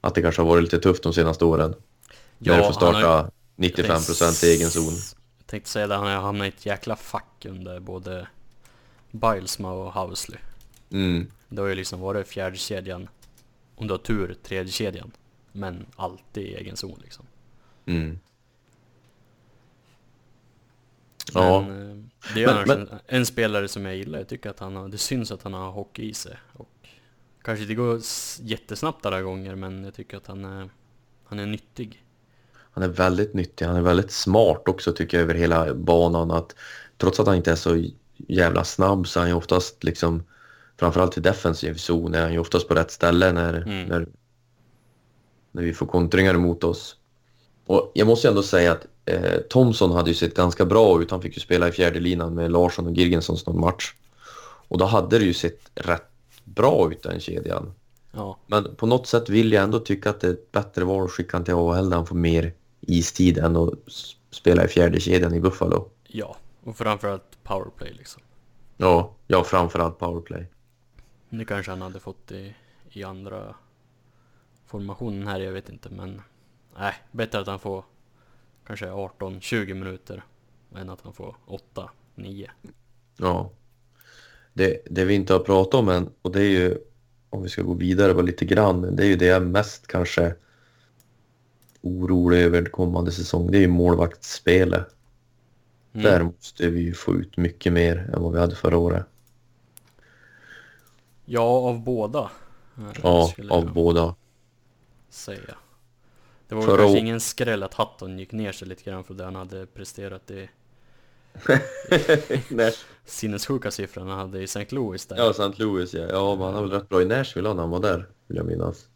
att det kanske har varit lite tufft de senaste åren. när du får han har- starta 95 procent i egen zon. Jag tänkte säga det, han har hamnat i ett jäkla fack under både Bilesma och Housley. Mm. Det har ju liksom varit fjärde kedjan om du har tur, tredje kedjan Men alltid i egen zon liksom. Mm. Ja. Men, eh, det är Men- men- en, spelare som jag gillar. Jag tycker att han har, det syns att han har hockey i sig. Och kanske inte går jättesnabbt alla gånger, men jag tycker att han är, han är nyttig. Han är väldigt nyttig. Han är väldigt smart också tycker jag över hela banan. Att, trots att han inte är så jävla snabb så är han ju oftast liksom framförallt i defensiv zon är han ju oftast på rätt ställe när, Mm. när, när vi får kontringar emot oss. Och jag måste ju ändå säga att eh, Thomson hade ju sett ganska bra ut. Han fick ju spela i fjärde linan med Larsson och Girgensons någon match. Och då hade det ju sett rätt bra ut den kedjan. Ja, Men på något sätt vill jag ändå tycka att det är ett bättre val att skicka han till AHL där han får mer istid än att spela i fjärde kedjan i Buffalo. ja. Och framförallt powerplay liksom. Ja, ja framförallt powerplay. Det kanske han hade fått i, i andra formationen här, jag vet inte men Nej, bättre att han får kanske 18-20 minuter än att han får 8-9. Ja. Det, det vi inte har pratat om än, och det är ju, om vi ska gå vidare bara lite grann, det är ju det jag mest kanske orolig över kommande säsong, det är ju målvaktsspelet. Mm. Där måste vi ju få ut mycket mer än vad vi hade förra året. Ja, av båda. eh, Ja, av båda. säga. Det var kanske ingen skräll att Hatton gick ner sig lite grann för det han hade presterat i sinnessjuka siffror han hade i St. Louis där. Ja, St. Louis ja. Ja, men han var väl rätt bra i Nashville när han var där, vill jag minnas.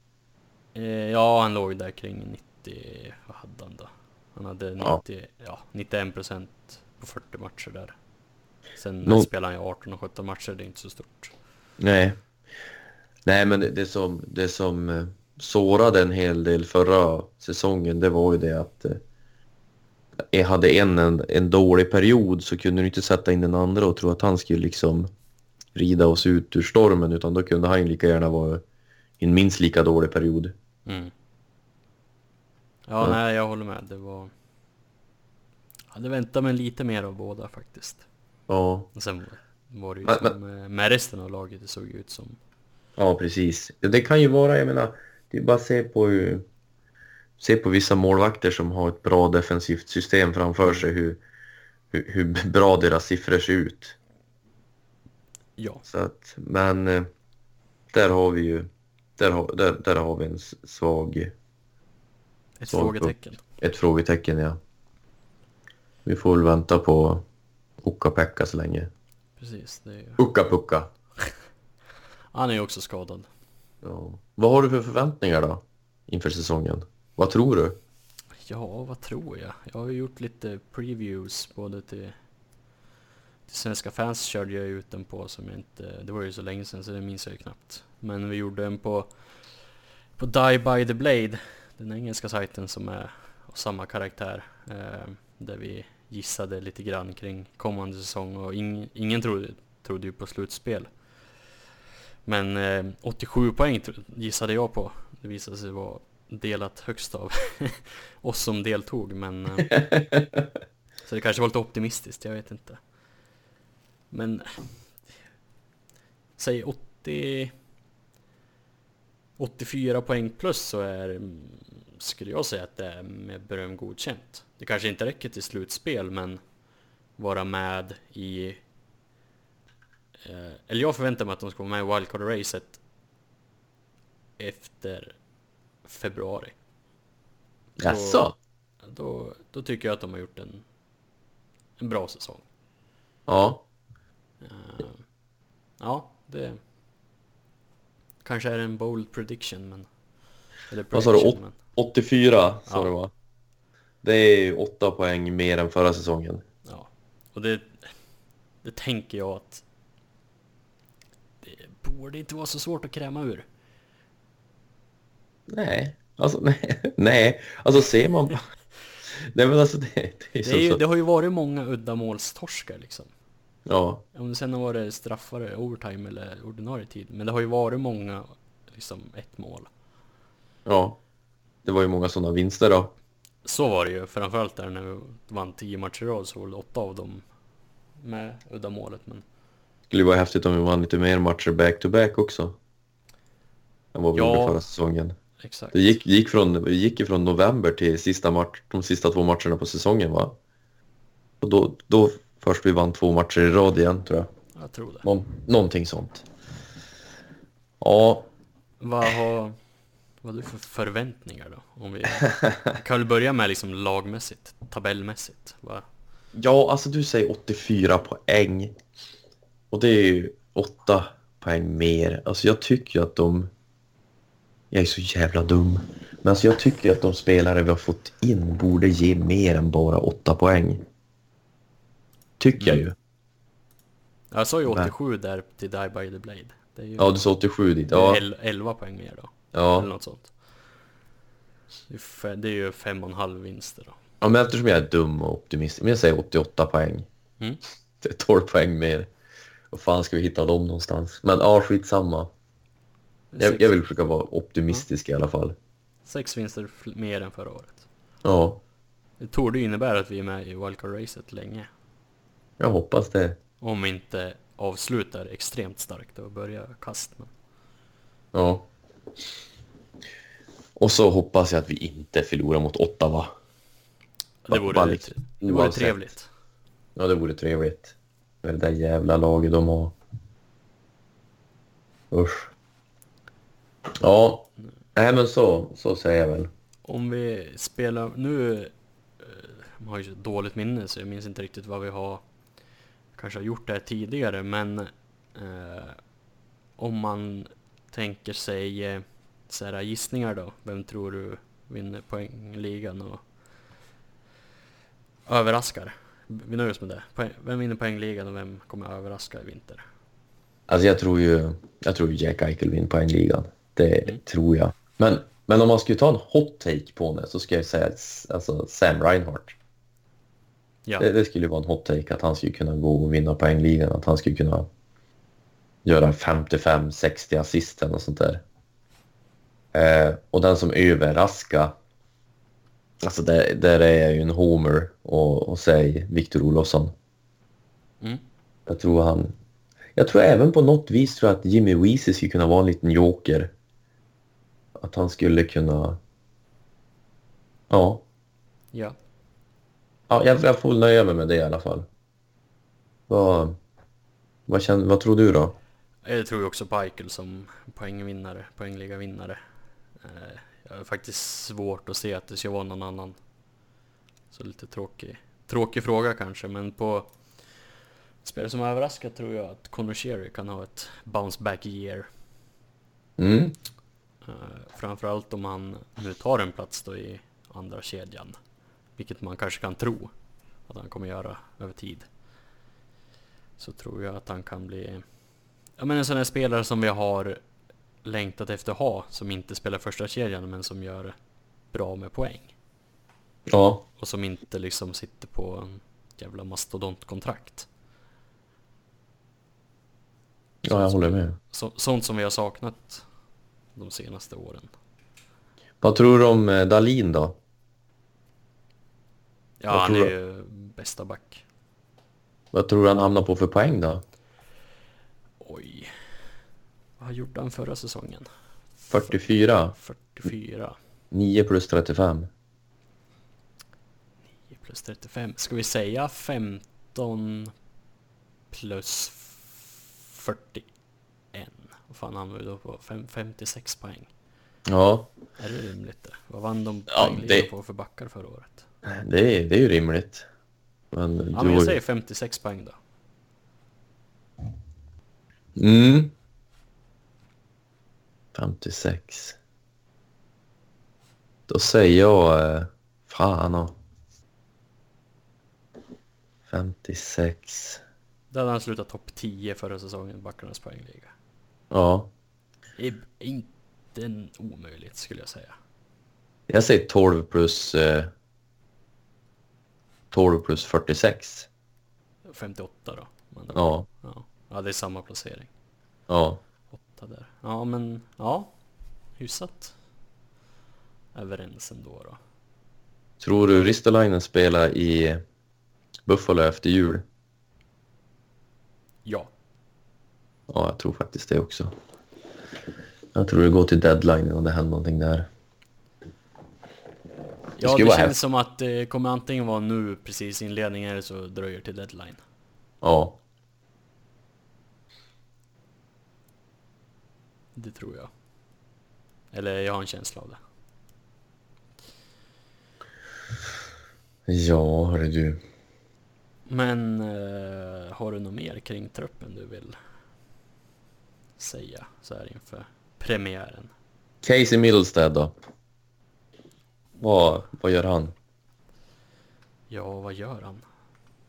Eh, ja, han låg där kring 90, vad hade han då? Han hade 90, Ja. ja, 91 procent på 40 matcher där. Sen Nå- spelade han ju 18 och 17 matcher, det är inte så stort. Nej. Nej, men det, det som, det som eh, sårade en hel del förra säsongen, det var ju det att eh, jag hade en, en, en dålig period så kunde du inte sätta in den andra och tro att han skulle liksom rida oss ut ur stormen, utan då kunde han ju lika gärna vara i en minst lika dålig period. Mm. Ja, Ja. nej, jag håller med. Det var... Jag hade väntat mig lite mer av båda faktiskt. Ja, Och sen var det ju Men- som, eh, med resten av laget, det såg ut som... ja precis. Det kan ju vara, jag menar, det är bara att se på hur, se på vissa målvakter som har ett bra defensivt system framför sig, hur, hur, hur bra deras siffror ser ut. Ja, Så att, men eh, där har vi ju, där har, där, där har vi en svag, ett Svag frågetecken. ett frågetecken ja. Vi får väl vänta på Ukka-Pekka så länge. Precis, det är. Ukka-Pukka. Han är ju också skadad. Ja. Vad har du för förväntningar då? Inför säsongen? Vad tror du? Ja, vad tror jag? Jag har ju gjort lite previews både till... Till Svenska fans körde jag ut den på som jag inte... Det var ju så länge sedan så det minns jag ju knappt. Men vi gjorde en på... På Die by the Blade. Den engelska sajten som är av samma karaktär. Eh, där vi gissade lite grann kring kommande säsong och ing, ingen trodde, trodde ju på slutspel. Men eh, 87 poäng gissade jag på. Det visade sig vara delat högst av oss som deltog men eh, Så det kanske var lite optimistiskt, jag vet inte Men Säg 80 84 poäng plus så är mm, Skulle jag säga att det är med beröm godkänt Det kanske inte räcker till slutspel men Vara med i Eller jag förväntar mig att de ska vara med i wildcard-racet Efter Februari Jaså? då, då tycker jag att de har gjort en en bra säsong. Ja, Eh, ja, det kanske är en bold prediction, men... Eller Vad sa du, prediction, men 84 sa Ja. det va? Det är ju 8 poäng mer än förra säsongen. ja. Och det, det tänker jag att det borde inte vara så svårt att kräma ur. Nej, alltså nej, nej. alltså ser man på... Nej men alltså det, det är Det, så... är ju, så det har ju varit många uddamålstorskar liksom. Ja, Om det sen har varit straffare, overtime eller ordinarie tid. Men det har ju varit många, liksom ett mål. ja. Det var ju många sådana vinster då. Så var det ju, framförallt där när vi vann 10 matcher i rad så var det åtta av dem med uddamålet. Men Skulle vara häftigt om vi vann lite mer matcher back-to-back också. Än vad vi Ja. gjorde förra säsongen. exakt. Det gick, gick, från, gick från november till sista match, de sista två matcherna på säsongen va? Och då, då först vi vann två matcher i rad igen tror jag. Jag tror det. Någon, någonting sånt. Ja, Vad har, vad har du för förväntningar då? Om vi kan väl börja med liksom lagmässigt, tabellmässigt. Va? ja, alltså du säger 84 poäng. Och det är ju 8 poäng mer. Alltså jag tycker ju att de... Jag är så jävla dum. Men alltså jag tycker att de spelare vi har fått in borde ge mer än bara 8 poäng. Tycker jag ju. Jag sa ju Men- 87 där till Die by the Blade. Det är ju Ja, du sa 87 dit. Ja, el- 11 poäng mer då. Eller ja. något sånt. Det är, ju fem och en halv vinster då. ja, men eftersom jag är dum och optimistisk. Men jag säger 88 poäng. Mm. Det är 12 poäng mer. Vad fan ska vi hitta dem någonstans? Men ja, skitsamma. Jag, jag vill försöka vara optimistisk i alla fall. sex vinster mer än förra året. Ja, Det torde ju innebära att vi är med i wildcard-racet länge. jag hoppas det. Om vi inte avslutar extremt starkt och börjar kast. Ja. Och så hoppas jag att vi inte förlorar mot Ottawa. det vore, Bara det vore trevligt. Ja, det vore trevligt. Med det där jävla laget de har. Usch. Ja, nej men så, så säger jag väl. Om vi spelar, nu man har ju så dåligt minne så jag minns inte riktigt vad vi har kanske har gjort det här tidigare men eh, om man tänker sig eh, så här gissningar då, vem tror du vinner poängligan och överraskar? Vi nöjer oss med det. Poäng, vem vinner poängligan och vem kommer överraska i vinter? Alltså jag tror ju, jag tror Jack Eichel vinner poängligan. Det Mm. tror jag. Men, men om man skulle ta en hot take på det så ska jag säga att, alltså Sam Reinhardt. Ja, Det, det skulle ju vara en hot take att han skulle kunna gå och vinna poängligan. Att han skulle kunna göra 55-60 assisten och sånt där. Eh, och den som överraskar, alltså där, där är jag ju en homer och, och säger Victor Olofsson. mm. Jag tror han... Jag tror även på något vis tror att Jimmy Weezy skulle kunna vara en liten joker. Att han skulle kunna... Ja, ja. ja jag, jag får nöja mig med det i alla fall. Vad, vad, känner, vad tror du då? Jag tror ju också på Eichel som poängvinnare, poängliga vinnare. Jag har faktiskt svårt att se att det ska vara någon annan. Så lite tråkig, tråkig fråga kanske, men på spelare som överraskat tror jag att Conor Sherry kan ha ett bounce back year. Mm. Eh, Framförallt om han nu tar en plats då i andra kedjan. Vilket man kanske kan tro att han kommer göra över tid. Så tror jag att han kan bli ja, men en sån här spelare som vi har längtat efter att ha. Som inte spelar första kedjan men som gör bra med poäng. Ja, Och som inte liksom sitter på en jävla mastodontkontrakt. ja jag håller med. Så, sånt som vi har saknat de senaste åren. Vad tror du om eh, Dalin då? Ja, Vad han är ju bästa back. Vad tror du han hamnar på för poäng då? Oj. Vad gjorde han förra säsongen? 44? 44. 9 plus 35? 9 plus 35. Ska vi säga 15 plus 41? Vad fan hamnar vi då på? Fem- 56 poäng. Ja, Är det rimligt det? Vad vann de Ja, det- på för backar förra året? det är, det är ju rimligt. Men Ja, du men jag säger 56 poäng då. Mm. 56. Då säger jag... Eh, fan och... 56. Där hade han slutat topp 10 förra säsongen, backarnas poängliga. Ja. Det är inte omöjligt skulle jag säga. Jag säger 12 plus... Eh, 12 plus 46. 58 då. Men, Ja. ja. Ja, det är samma placering. Ja. 8 där. Ja, men ja. Hyfsat överens ändå då. Tror du Ristolainen spelar i Buffalo efter jul? Ja, Ja, jag tror faktiskt det också. Jag tror det går till deadline och det händer någonting där. ja skulle det känns som att det kommer antingen vara nu precis inledningen eller så dröjer till deadline. Ja. Det tror jag. Eller jag har en känsla av det. Ja, hörru du. Men eh, har du något mer kring truppen du vill säga så här inför premiären? Casey Middlestead då? Vad, vad gör han? Ja, vad gör han?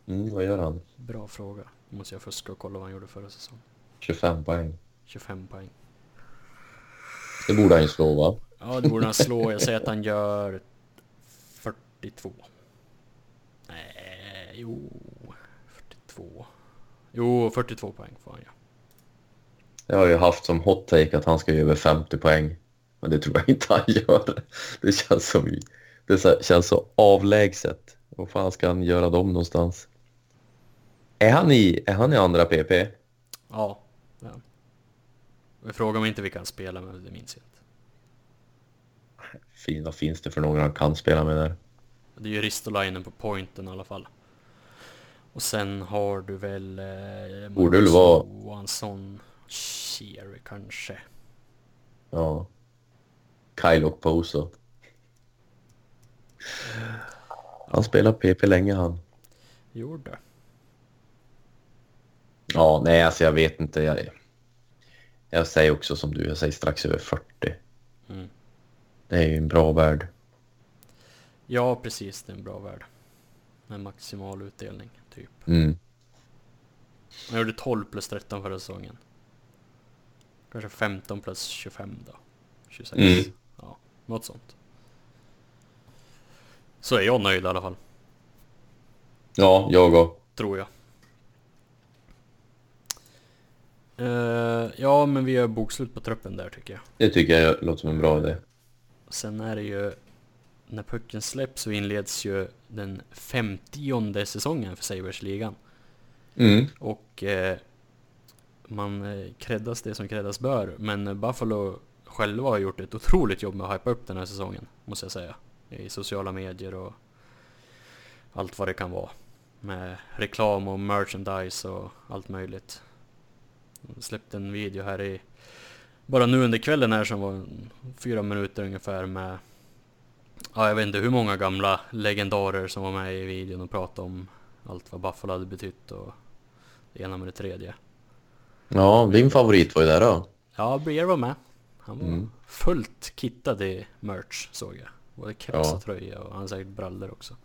Mm, vad gör han? Bra fråga. Måste jag fuska och kolla vad han gjorde förra säsongen. 25 poäng. 25 poäng. Det borde han ju slå va? Ja, det borde han slå. Jag säger att han gör 42. Nej, jo. 42. Jo, 42 poäng får han ja. Jag har ju haft som hot take att han ska göra över 50 poäng. Men det tror jag inte han gör. Det känns, som, det känns så avlägset. Var fan ska han göra dem någonstans? Är han i, är han i andra PP? Ja, ja. Jag frågar mig inte vilka han spelar med, det minns jag inte. Fin, vad finns det för några han kan spela med där? Det är ju Ristolainen på pointen i alla fall. Och sen har du väl... Eh, Borde väl vara- Johansson, Cherry kanske. Ja. Kyle och Poso. Han spelar PP länge han. Gjorde. Ja, nej alltså jag vet inte. Jag, jag säger också som du, jag säger strax över 40. Mm. Det är ju en bra värld. Ja, precis. Det är en bra värld. Med maximal utdelning, typ. Mm. Han gjorde 12 plus 13 förra säsongen. Kanske 15 plus 25 då. 26. Mm. Ja, något sånt. Så är jag nöjd i alla fall, Ja, jag och. tror jag. Eh, ja, men vi gör bokslut på truppen där tycker jag. Det tycker jag låter som en bra idé. Sen är det ju, när pucken släpps så inleds ju den femtionde säsongen för Sabres-ligan. Mm. Och eh, man eh, kreddas det som kreddas bör. Men Buffalo själva har gjort ett otroligt jobb med att hypa upp den här säsongen, måste jag säga. I sociala medier och allt vad det kan vara. Med reklam och merchandise och allt möjligt. Släppte en video här i, bara nu under kvällen här som var fyra minuter ungefär med, ja jag vet inte hur många gamla legendarer som var med i videon och pratade om allt vad Buffalo hade betytt och det ena med det tredje. Ja, din favorit var ju där då. Ja, Breer var med. Han var Mm. fullt kittad i merch såg jag. Både keps Ja. och tröja och han säkert brallor också.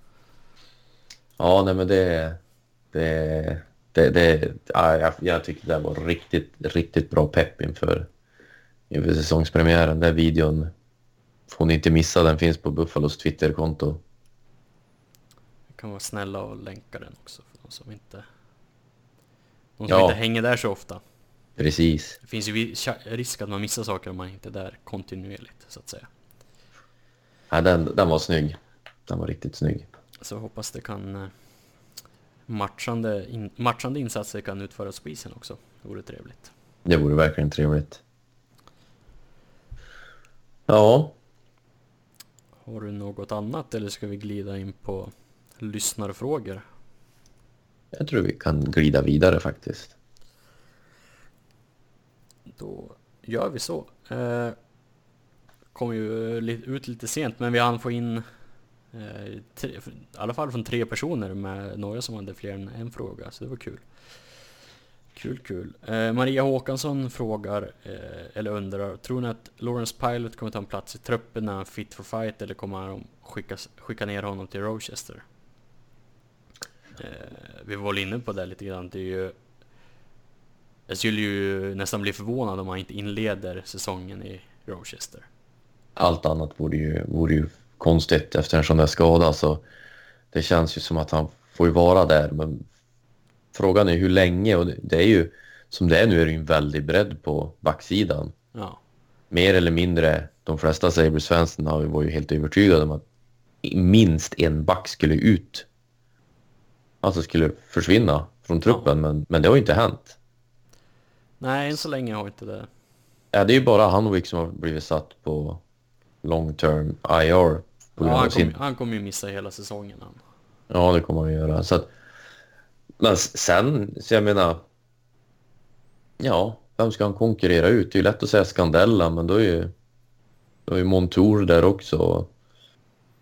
Ja, nej men det... Det... Det... det ja, jag, jag tycker det var riktigt, riktigt bra pepp inför, inför säsongspremiären. Den videon får ni inte missa. Den finns på Buffalos Twitterkonto. Vi kan vara snälla och länka den också för de som inte... De som Ja. inte hänger där så ofta. Precis. Det finns ju risk att man missar saker om man inte är där kontinuerligt så att säga. Ja, den, den var snygg. Den var riktigt snygg. Så hoppas det kan... Matchande, in, matchande insatser kan utföras på isen också. Det vore trevligt. Det vore verkligen trevligt. Ja, Har du något annat eller ska vi glida in på lyssnarfrågor? jag tror vi kan glida vidare faktiskt. Då gör vi så. Eh, kom ju ut lite sent men vi hann få in Eh, tre, I alla fall från tre personer med några som hade fler än en fråga, så det var kul. Kul, kul. Eh, Maria Håkansson frågar, eh, eller undrar, tror ni att Lawrence Pilot kommer ta en plats i truppen när han är fit for fight eller kommer de skicka, skicka ner honom till Rochester? Eh, vi var väl inne på det lite grann, det är ju... Jag skulle ju nästan bli förvånad om han inte inleder säsongen i Rochester. Allt annat vore ju, vore ju konstigt efter en sån där skada. Så det känns ju som att han får ju vara där. Men frågan är hur länge och det är ju som det är nu är det ju en väldig bredd på backsidan. Ja, Mer eller mindre, de flesta Sabres-fansen var ju helt övertygade om att minst en back skulle ut. Alltså skulle försvinna från truppen, men, men det har ju inte hänt. nej än så länge har inte det. Ja, det är ju bara Hanwick som har blivit satt på long term IR. På Ja, grund av han, sin... kommer, han kommer ju missa hela säsongen han. Ja, det kommer han göra. Så att, men sen, så jag menar... Ja, vem ska han konkurrera ut? Det är ju lätt att säga Scandella, men då är ju, då är ju Montour där också.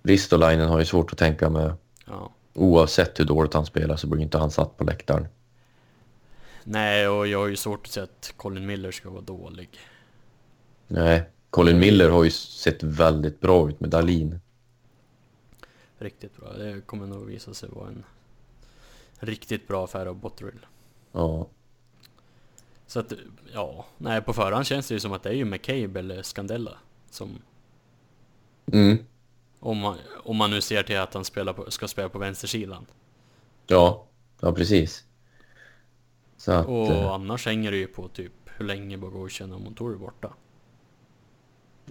Ristolainen har ju svårt att tänka med. Ja. Oavsett hur dåligt han spelar så blir inte han satt på läktaren. Nej, och jag har ju svårt att säga att Colin Miller ska vara dålig. Nej, Colin Miller har ju sett väldigt bra ut med Dalin. Riktigt bra. Det kommer nog visa sig vara en riktigt bra affär av Botterill. Ja, Så att, ja, nej på förhand känns det ju som att det är ju McCabe eller Scandella som, mm. om man, om man nu ser till att han spelar på, ska spela på vänstersidan. ja, ja precis. Så att, Och eh, annars hänger det ju på typ hur länge Bogosian och Montour är borta.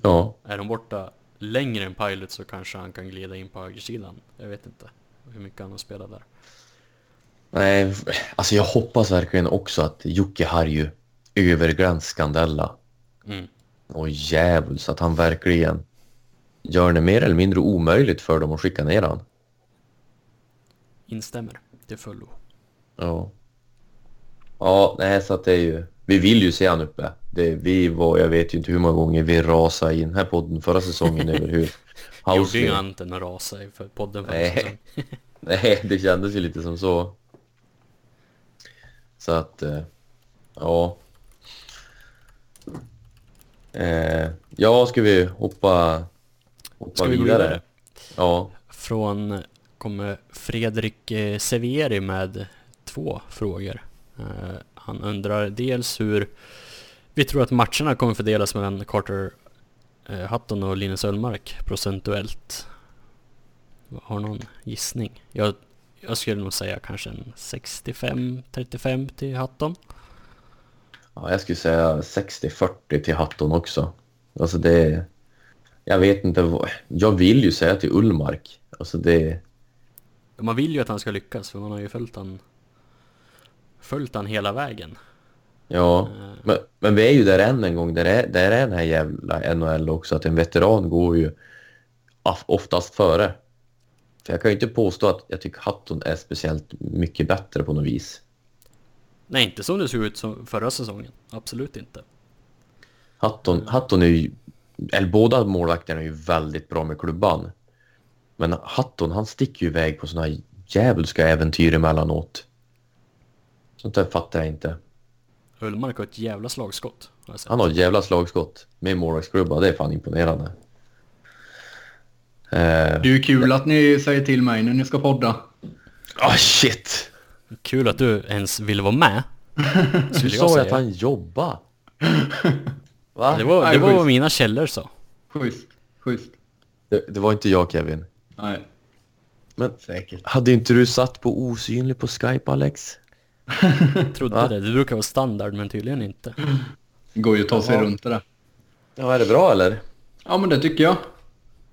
ja, Är de borta längre än Pilot så kanske han kan glida in på högersidan. Jag vet inte hur mycket han har spelat där. Nej, alltså jag hoppas verkligen också att Jocke Harju övergläns Scandella. Mm. Och djävul så att han verkligen gör det mer eller mindre omöjligt för dem att skicka ner han. Instämmer till fullo. Ja. Ja, nej så att det är ju... Vi vill ju se han uppe. Det, vi var, jag vet ju inte hur många gånger vi rasade i den här podden förra säsongen över hur gjorde ju än att rasa i för podden förra Nej. säsongen. Nej, det kändes ju lite som så. Så att, eh, ja. Eh, ja, ska vi hoppa, hoppa Ska vi gå vidare? vidare? Ja, Från kommer Fredrik eh, Severi med två frågor. Han undrar dels hur vi tror att matcherna kommer fördelas mellan Carter eh, Hatton och Linus Ullmark procentuellt. Har någon gissning? Jag, jag skulle nog säga kanske en 65-35 till Hatton. ja jag skulle säga 60-40 till Hatton också. Alltså det... Jag vet inte vad... Jag vill ju säga till Ullmark. Alltså det... Man vill ju att han ska lyckas för man har ju följt han följt han hela vägen. Ja, Eh, men, men vi är ju där än en gång. Där är, där är den här jävla NHL också. Att en veteran går ju of- oftast före. För jag kan ju inte påstå att jag tycker Hatton är speciellt mycket bättre på något vis. Nej, inte som det såg ut som förra säsongen. Absolut inte. Hatton, Hatton är ju... Eller båda målvakterna är ju väldigt bra med klubban. Men Hatton, han sticker ju iväg på såna här djävulska äventyr emellanåt. Sånt där fattar jag inte. Ullmark har ett jävla slagskott. Har jag sett. Han har ett jävla slagskott med målvaktsklubba. Det är fan imponerande. Eh, Det är ju kul att ni säger till mig när ni ska podda. Ah shit! Kul att du ens ville vara med. Du sa ju att han jobbar. Va? Det var, det var vad mina källor sa. Schysst. Schysst. Det, det var inte jag Kevin. Nej, Men säkert. hade inte du satt på osynlig på Skype Alex? Trodde Va? det. Det brukar vara standard men tydligen inte. Det går ju att ta sig Jaha. runt det där. Ja, är det bra eller? Ja, men det tycker jag.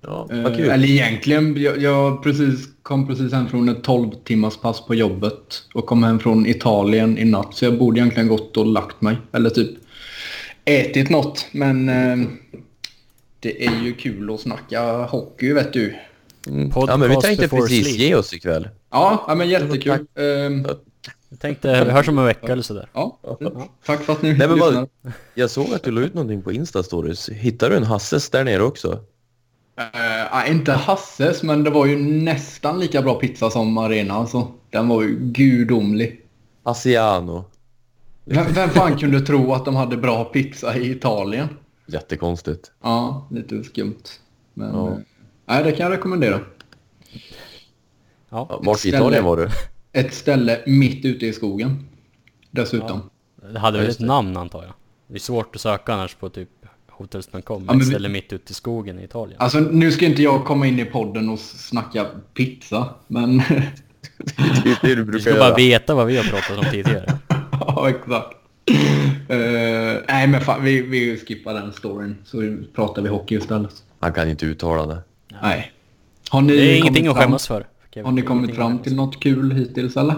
Ja, Eh, eller egentligen, jag, jag precis, kom precis hem från ett 12 timmars pass på jobbet och kom hem från Italien i natt. Så jag borde egentligen gått och lagt mig. Eller typ ätit något. Men eh, det är ju kul att snacka hockey, vet du. Mm. Podcast Ja, men vi tänkte precis sleep. ge oss ikväll. Ja, ja men jättekul. Eh, Jag tänkte, vi hörs om en vecka eller sådär. ja, tack för att ni Nej, men vad, jag såg att du la ut någonting på Insta-stories. Hittade du en Hasses där nere också? Uh, inte Hasses, men det var ju nästan lika bra pizza som Arena. Alltså. Den var ju gudomlig. Asiano. Vem, vem fan kunde tro att de hade bra pizza i Italien? Jättekonstigt. Ja, lite skumt. Men Ja. eh, nej, det kan jag rekommendera. Ja, Ja, Vart i. Italien var du? Ett ställe mitt ute i skogen. Dessutom. det hade Ja, väl just ett namn antar jag. Det är svårt att söka annars på typ hotels.com. Ja, ett men vi- ställe mitt ute i skogen i Italien. Alltså nu ska inte jag komma in i podden och snacka pizza, men... Det är det du Du brukar ska bara göra. veta vad vi har pratat om tidigare. ja, exakt. Eh, nej, men fan, vi, vi skippar den storyn så pratar vi hockey istället. Han kan inte uttala det. Nej. Har ni Det är ingenting att fram- skämmas för. Kevin. Har ni kommit fram till något kul hittills eller?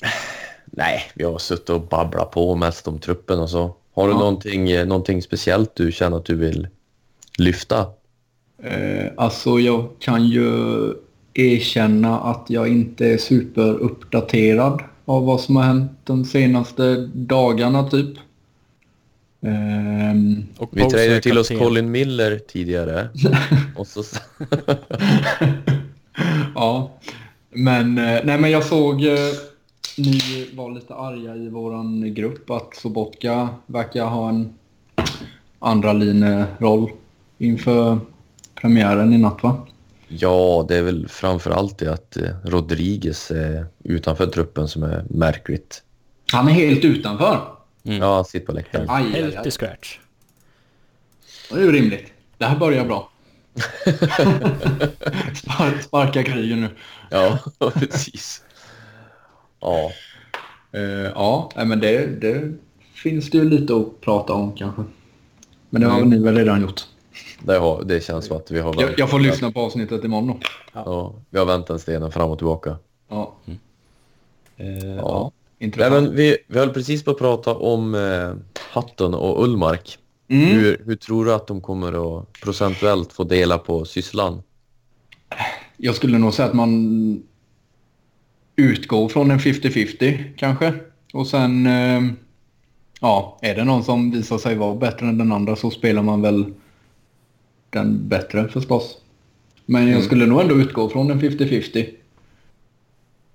Nej, vi har suttit och babblat på mest om truppen och så. Har du Ja. någonting, eh, någonting speciellt du känner att du vill lyfta? Eh, alltså jag kan ju erkänna att jag inte är superuppdaterad av vad som har hänt de senaste dagarna typ. Och Vi trädde till oss. Colin Miller tidigare. och så... ja, men, eh, nej, men jag såg eh, ni var lite arga i våran grupp att Sobotka verkar ha en andra roll inför premiären i natt va? Ja, det är väl framför allt det att eh, Rodriguez är utanför truppen som är märkligt. Han är helt utanför. Mm. Ja, sitter på läktaren. Helt i scratch. Det är ju rimligt. Det här börjar bra. Spar, sparka krigen nu. Ja, precis. Ja, Eh, ja, nej, men det, det finns det ju lite att prata om kanske. Men det har Mm. ni väl redan gjort. det, har, det känns som att vi har Jag, jag får lyssna på avsnittet imorgon då. ja, vi har vänt en stenen fram och tillbaka. Ja. Eh, ja. Ja. Nej, Intressant. men vi, vi höll precis på att prata om eh, Hatton och Ullmark. Mm. Hur, hur tror du att de kommer att procentuellt få dela på sysslan? Jag skulle nog säga att man utgår från en 50-50 kanske. Och sen, eh, ja, är det någon som visar sig vara bättre än den andra så spelar man väl den bättre förstås. Men jag Mm. skulle nog ändå utgå från en 50-50.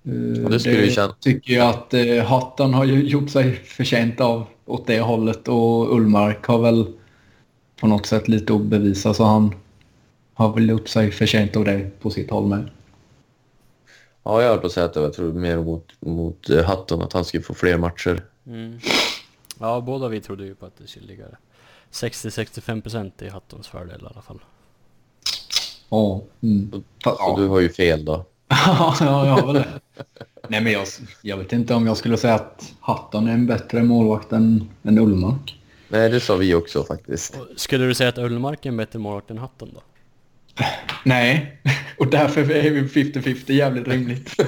Eh, Ja, det känna- tycker jag att eh, Hatton har gjort sig förtjänt av åt det hållet och Ullmark har väl på något sätt lite att bevisa så han har väl gjort sig förtjänt av det på sitt håll med. Ja, jag höll på att säga att det var jag tror, mer mot, mot eh, Hatton, att han skulle få fler matcher. Mm. Ja, båda vi trodde ju på att det skulle ligga 60-65% i Hattons fördel i alla fall. Ja. Mm. Så, så ja. du har ju fel då. ja, jag har väl det. Nej, men jag, jag vet inte om jag skulle säga att Hatton är en bättre målvakt än, än Ullmark. Nej, det sa vi också faktiskt. Och skulle du säga att Ullmark är en bättre målvakt än Hatton då? Nej, och därför är vi 50-50 jävligt rimligt.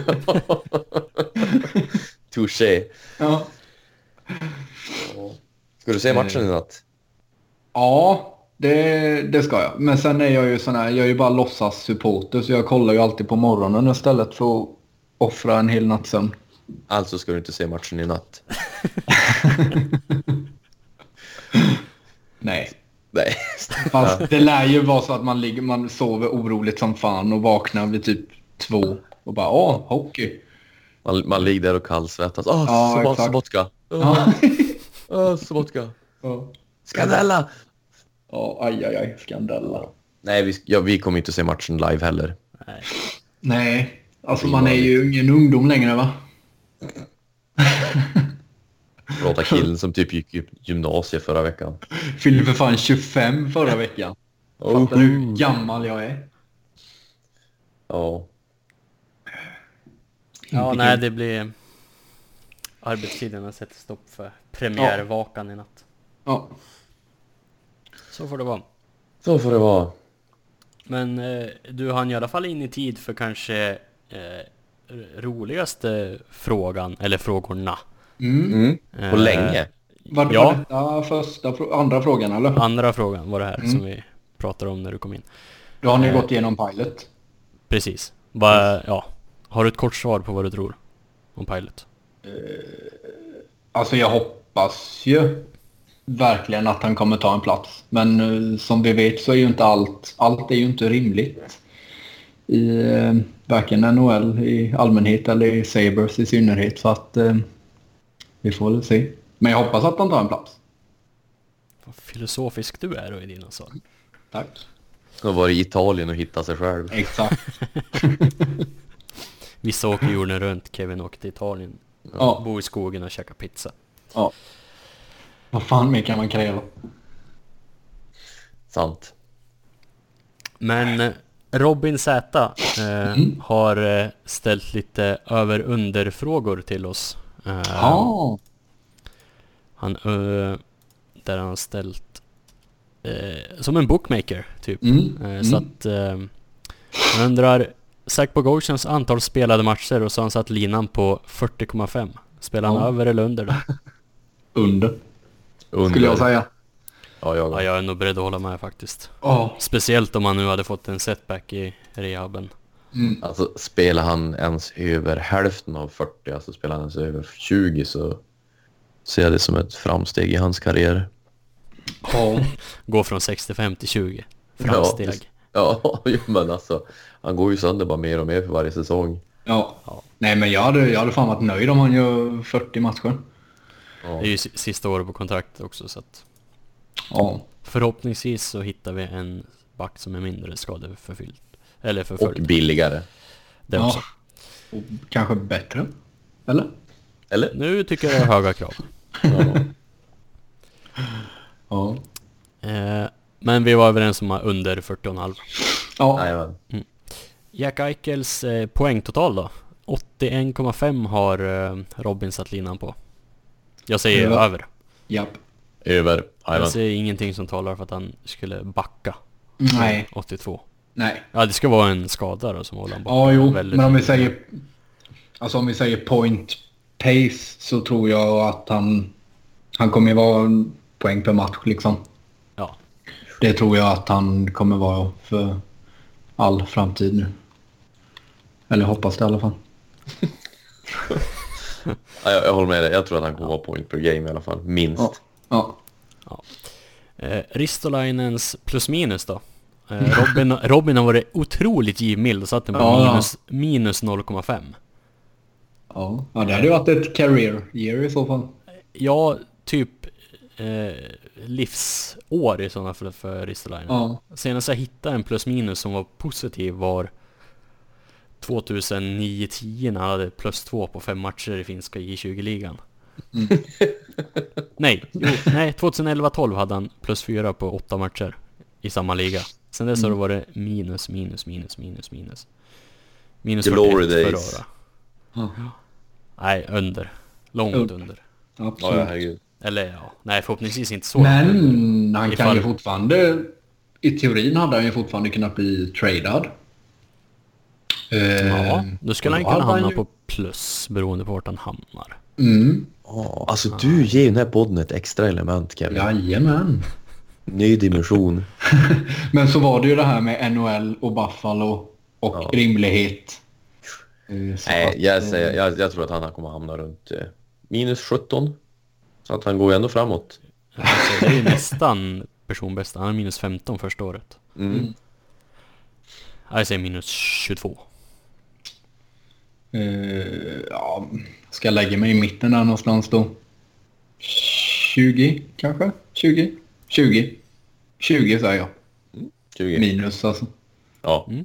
Touché. Ja. Ska du se matchen i natt? Ja, det, det ska jag. Men sen är jag ju sån här, jag är ju bara låtsas supporter så jag kollar ju alltid på morgonen istället för att offra en hel natts sömn. Alltså ska du inte se matchen i natt? Nej. Nej. Fast det lär ju vara så att man, ligger, man sover oroligt som fan och vaknar vid typ två och bara åh, hockey. Man, man ligger där och kallsvettas. Åh, Ja, exakt. Sobotka! Ja. Åh, Sobotka! Ja, Skandella! ja aj, aj, aj, skandella. Nej, vi, ja, vi kommer inte att se matchen live heller. Nej. Nej, alltså man är ju ingen ungdom längre va? Prata killen som typ gick gymnasiet förra veckan. Fyllde för fan 25 förra veckan. Fattar du hur gammal jag är? Ja. Ja, nej det blir... Arbetstiderna sätter stopp för premiärvakan i natt. Ja. Så får det vara. Så får det vara. Men eh, du hann i alla fall in i tid för kanske eh, roligaste frågan, eller frågorna. Mm. Mm. På Eh, länge. Var det Ja. var första, andra frågan eller? Andra frågan var det här Mm. som vi pratade om när du kom in. Då har ni Eh. gått igenom Pilot. Precis. Va, ja. Har du ett kort svar på vad du tror om Pilot? Alltså jag hoppas ju verkligen att han kommer ta en plats. Men eh, som vi vet så är ju inte allt, allt är ju inte rimligt. I eh, varken NHL i allmänhet eller i Sabres i synnerhet. Så att eh, vi får väl se. Men jag hoppas att han tar en plats. Vad filosofisk du är då i dina svar. Tack. Har varit i Italien och hittat sig själv. Exakt. Vissa åker jorden runt, Kevin åker till Italien. Ja. Bor i skogen och käkar pizza. Ja. Vad fan mer kan man kräva? Sant. Men eh, Robin Z eh, har eh, ställt lite över-under-frågor till oss. Eh, Ja. Han, eh, där han har ställt eh, som en bookmaker typ. Mm. Eh, Så att eh, han undrar Zach Bogosians antal spelade matcher och så har han satt linan på 40,5. Spelar han Ja. över eller under då? Under, Under. skulle jag säga. Ja, jag Ja, jag är nog beredd att hålla med faktiskt. Ja. Speciellt om han nu hade fått en setback i rehaben. Mm. Alltså spelar han ens över hälften av 40, alltså spelar han ens över 20 så ser jag det som ett framsteg i hans karriär. Ja. Gå från 65 till 20. Framsteg. Ja, jo, men alltså han går ju sönder bara mer och mer för varje säsong. ja. Nej men jag hade, jag hade fan varit nöjd om han gör 40 matcher. Ja. Det är ju si- sista året på kontrakt också så att Ja. förhoppningsvis så hittar vi en back som är mindre skadeförfylld. Eller Och förföljd. billigare. Det Ja. också. Och kanske bättre. Eller? Eller? Nu tycker jag det är höga krav. Ja. Eh, men vi var överens om under 40,5. Ja. Jajamän. Jack Eichels eh, poängtotal då? 81,5 har eh, Robin satt linan på. Jag säger Ja. över. Japp. Över. Jag Jajamän. ser ingenting som talar för att han skulle backa. Nej. 82. Nej. Ja, det ska vara en skada då som håller han borta. Ja, jo. väldigt Men om vi säger... Alltså om vi säger point pace så tror jag att han... Han kommer ju vara en poäng per match liksom. Ja. Det tror jag att han kommer vara för all framtid nu. Eller hoppas det i alla fall. Ja, jag, jag håller med dig. Jag tror att han kommer vara point per game i alla fall. Minst. Ja. Ja. Eh, Ristolainens plus minus då? Eh, Robin, Robin har varit otroligt givmild och satt den på Ja, ja. minus, minus 0,5. Ja. ja, det hade ju varit ett career year i så fall. Ja, typ eh, livsår i sådana fall för Ristolainen. Ja. Senast jag hittade en plus minus som var positiv var 2009-10 när han hade plus två på fem matcher i finska J20-ligan. Nej, jo, nej, 2011-12 hade han plus fyra på åtta matcher i samma liga. Sen dess har det varit minus, minus, minus, minus, minus. Minus Glory 41 förra days. året. Ja. Nej, under. Långt Under. under. Absolut. ja, herregud. Eller ja, nej förhoppningsvis inte så. Men han kan Ifall- ju fortfarande... I teorin hade han ju fortfarande kunnat bli tradad. Ja, då skulle han kunna hamna ju- på plus beroende på vart han hamnar. Mm. Ja, alltså du ger ju den här podden ett extra element Kevin. Jajamän. Ny dimension. Men så var det ju det här med NHL och Buffalo och Ja. rimlighet. Eh, så Nej, att, jag, eh, säger, jag, jag tror att han kommer hamna runt eh, minus 17. Så att han går ju ändå framåt. Alltså, det är ju nästan personbästa. Han har minus 15 första året. Mm. Ja, Jag säger minus 22. Eh, ja, ska jag lägga mig i mitten där någonstans då? 20 kanske? 20? 20. 20 säger jag. 20. Minus alltså. Ja.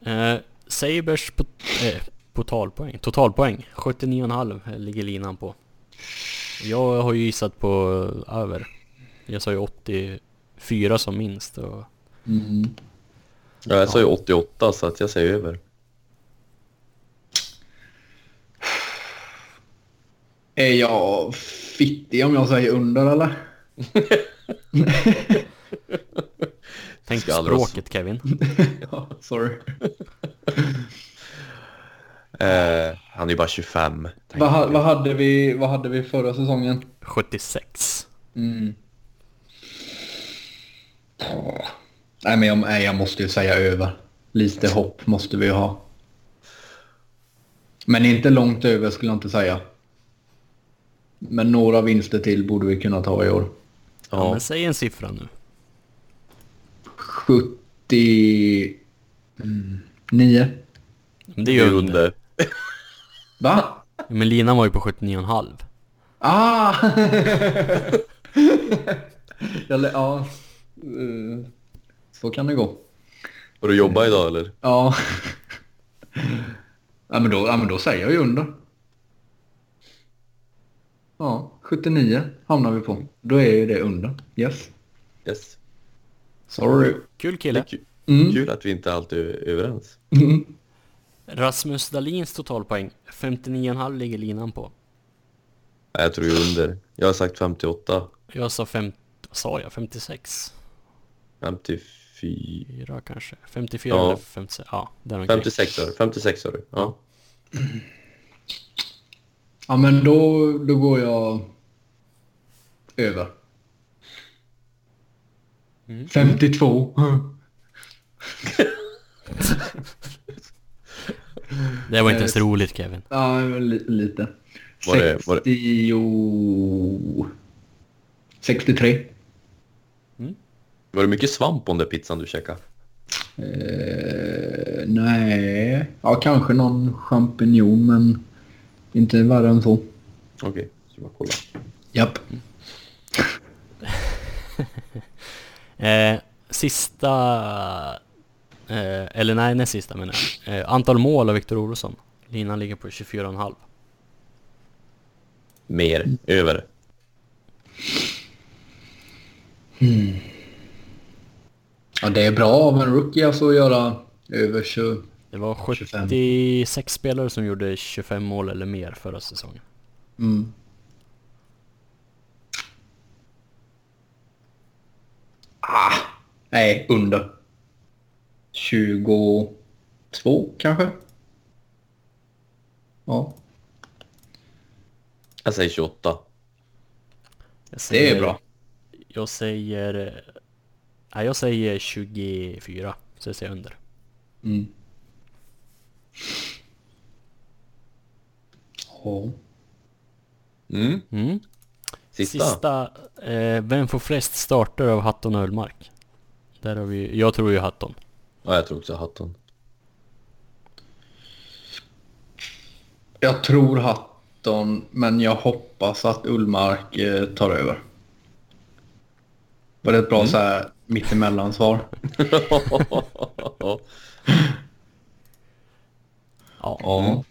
Eh, Sabers på, eh, totalpoäng. Totalpoäng. 79,5 ligger linan på. Jag har ju gissat på över. Jag sa ju 84 som minst. Och Mm. ja, jag sa ju 88 så att jag säger över. Är jag fittig om jag säger under eller? tänk språket Kevin. ja, sorry. Eh, han är ju bara 25. tänker Vad, ha- vad, hade vi, vad hade vi förra säsongen? 76. Mm. Nej, men jag, nej, jag måste ju säga över. Lite hopp måste vi ju ha. Men inte långt över skulle jag inte säga. Men några vinster till borde vi kunna ta i år. Ja. Ja, men säg en siffra nu. 79. Men det är ju under. Va? Men linan var ju på 79,5. Ah! Ja. Eh, Så kan det gå. Har du jobbat idag eller? Ja. ja, men då, ja, men då säger jag ju under. Ja, 79 hamnar vi på. Då är ju det under. Yes. Yes. Sorry. Kul kille. kul, Mm. kul att vi inte alltid är överens. Mm. Rasmus Dahlins totalpoäng. 59,5 ligger linan på. Jag tror ju under. Jag har sagt 58. Jag sa 50, vad sa jag? 56? 54. 4 kanske? 54 Ja. eller 56? Ja, där omkring. 56 har du. 56 har du. Ja. Ja, men då, då går jag över. Mm. 52. Det var inte ens Eh, roligt Kevin. Ja, li, lite. Var det- var det- 60... 63. Var det mycket svamp på den där pizzan du käkade? Eh, nej, ja kanske någon champinjon men inte värre än så. Okej, ska bara kolla. Japp. Eh, sista... Eh, eller nej, näst sista menar jag. Eh, antal mål av Viktor Olsson. Linan ligger på 24,5. Mer. Över. Ja, det är bra av en rookie alltså att göra över 20. Det var 25. 76 spelare som gjorde 25 mål eller mer förra säsongen. Mm. Ah, nej, under. 22 kanske? Ja, Jag säger 28. Jag det är bra. Jag säger... Nej, jag säger 24. Så jag säger under. Mm. Ja. Mm. Mm. Sista. Sista. eh, vem får flest starter av Hatton och Ullmark? Där har vi... Jag tror ju Hatton. Ja, jag tror också Hatton. Jag tror Hatton, men jag hoppas att Ullmark eh, tar över. Var det ett bra så här mittemellan-svar? ja. Ja. Ja.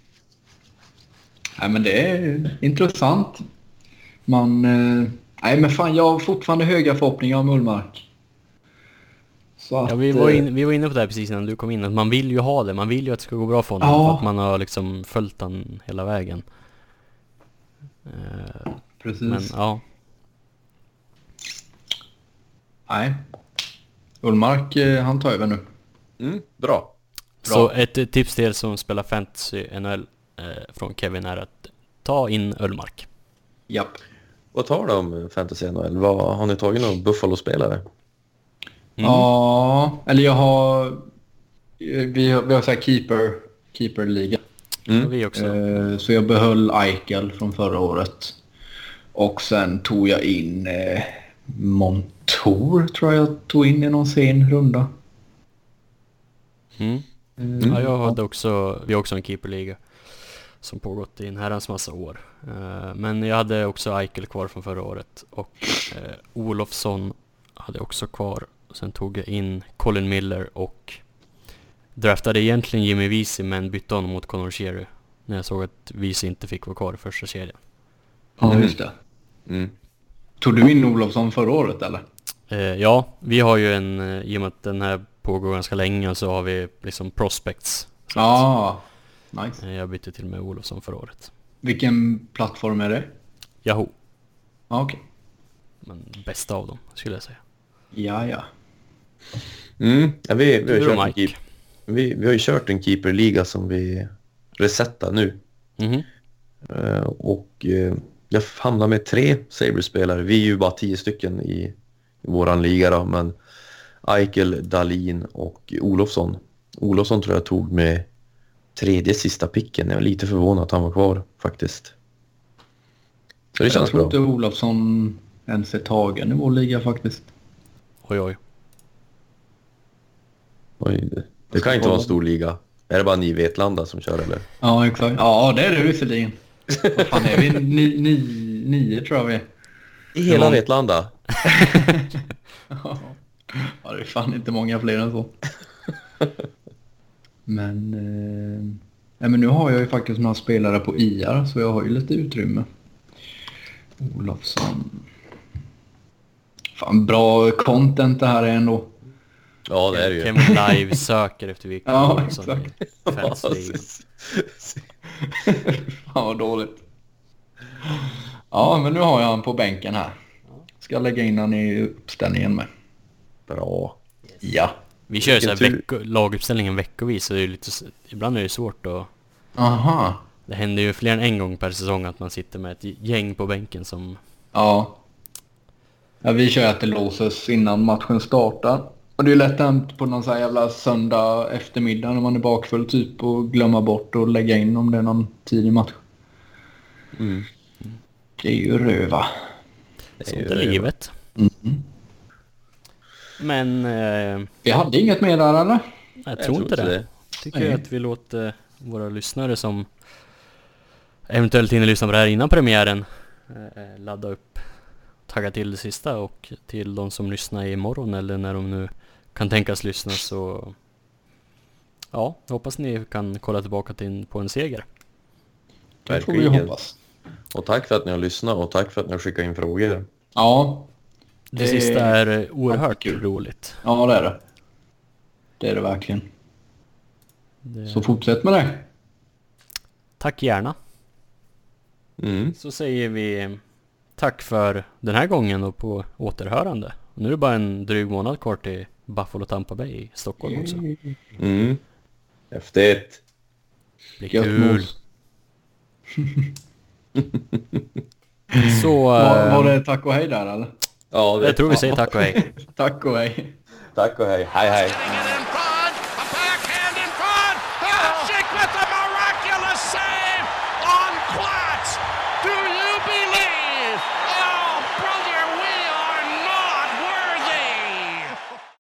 Nej, men det är intressant. Man... Eh, nej, men fan, jag har fortfarande höga förhoppningar om Ullmark. Så att, Ja, vi, var eh, in, vi var inne på det här precis innan du kom in, att man vill ju ha det. Man vill ju att det ska gå bra för honom, Ja. för att man har liksom följt han hela vägen. Eh, Precis. men ja, Nej. Ullmark, han tar över nu. Mm, bra. Så ett tips till er som spelar Fantasy NHL eh, från Kevin är att ta in Ullmark. Japp. Vad tar du om Fantasy NHL? Vad, har ni tagit någon Buffalo-spelare? Mm. Ja, eller jag har... Vi har, vi har så här keeper, keeper-liga. Mm. Vi också. Eh, Så jag behöll Eichel från förra året. Och sen tog jag in eh, Montour tror jag jag tog in i någon sen runda. Mm. Ja, jag hade också, vi har också en keeperliga som pågått i en herrans massa år. Eh, men jag hade också Eichel kvar från förra året och eh, Olofsson hade jag också kvar. Sen tog jag in Colin Miller och draftade egentligen Jimmy Vesey men bytte honom mot Conor Sherry när jag såg att Vesey inte fick vara kvar i första kedjan. Ja, Mm. just det. Mm. Tog du in Olofsson förra året eller? Eh, ja, vi har ju en, i och med att den här pågår ganska länge så har vi liksom prospects. Ja, nice. att, eh, jag bytte till med Olofsson förra året. Vilken plattform är det? Yahoo, Ja, okej. men bästa av dem skulle jag säga. Ja, ja. Mm. Ja, vi, vi, har kört en keep, vi, vi har ju kört en keeperliga som vi resetar nu. Mhm. Eh, och eh, jag hamnar med tre Sabres-spelare. Vi är ju bara tio stycken i, i våran liga då, men Eichel, Dalin och Olofsson. Olofsson tror jag tog med tredje sista picken. Jag är lite förvånad att han var kvar faktiskt. Så det jag känns tror bra. inte Olofsson ens är tagen i vår liga faktiskt. Oj oj. Oj, det, det kan inte vara en stor liga. Är det bara ni Vetlanda som kör eller? Ja, exakt. Ja, det är det visserligen. Vad fan är vi? Ni, ni, nio tror jag vi är. I hela. Vetlanda? Ja, det är fan inte många fler än så. Men, eh, nej, men nu har jag ju faktiskt några spelare på IR så jag har ju lite utrymme. Olofsson. Fan, bra content det här är ändå. Ja, det är det ju. Kevin Live söker efter vilka Ja, Olofsson i fansligan. Fan vad dåligt. Ja, men nu har jag han på bänken här. Ska lägga in han i uppställningen med. Bra. Ja. Vi kör så här vecko, laguppställningen veckovis så det är lite, ibland är det svårt att... Aha. Det händer ju fler än en gång per säsong att man sitter med ett gäng på bänken som... Ja. ja. Vi kör att det låses innan matchen startar. Och det är lätt hänt på någon sån här jävla söndag eftermiddag när man är bakfull typ och glömma bort och lägga in om det är någon tidig match. Mm. Det är ju röva. Det är Sånt ju är det. livet. Men... Eh, Vi hade inget mer där eller? jag, tror inte det. Tycker Nej. att vi låter våra lyssnare som eventuellt hinner lyssna på det här innan premiären eh, ladda upp, tagga till det sista och till de som lyssnar imorgon eller när de nu kan tänkas lyssna så ja, jag hoppas ni kan kolla tillbaka till, på en seger. Det får vi hoppas. Och tack för att ni har lyssnat och tack för att ni har skickat in frågor. Ja, Det, Det- sista är eh, oerhört kul. roligt. ja det är det. Det är det verkligen. Det, Så fortsätt med det. tack gärna. Mm. Så säger vi tack för den här gången och på återhörande. Nu är det bara en dryg månad kvar till Buffalo Tampa Bay i Stockholm också. Mm. Häftigt. Det blir Gött kul. Så Var, eh, var det tack och hej där eller? Ja, det jag tror vi säger tack och hej. Tack och hej. Tack och hej. Hej hej.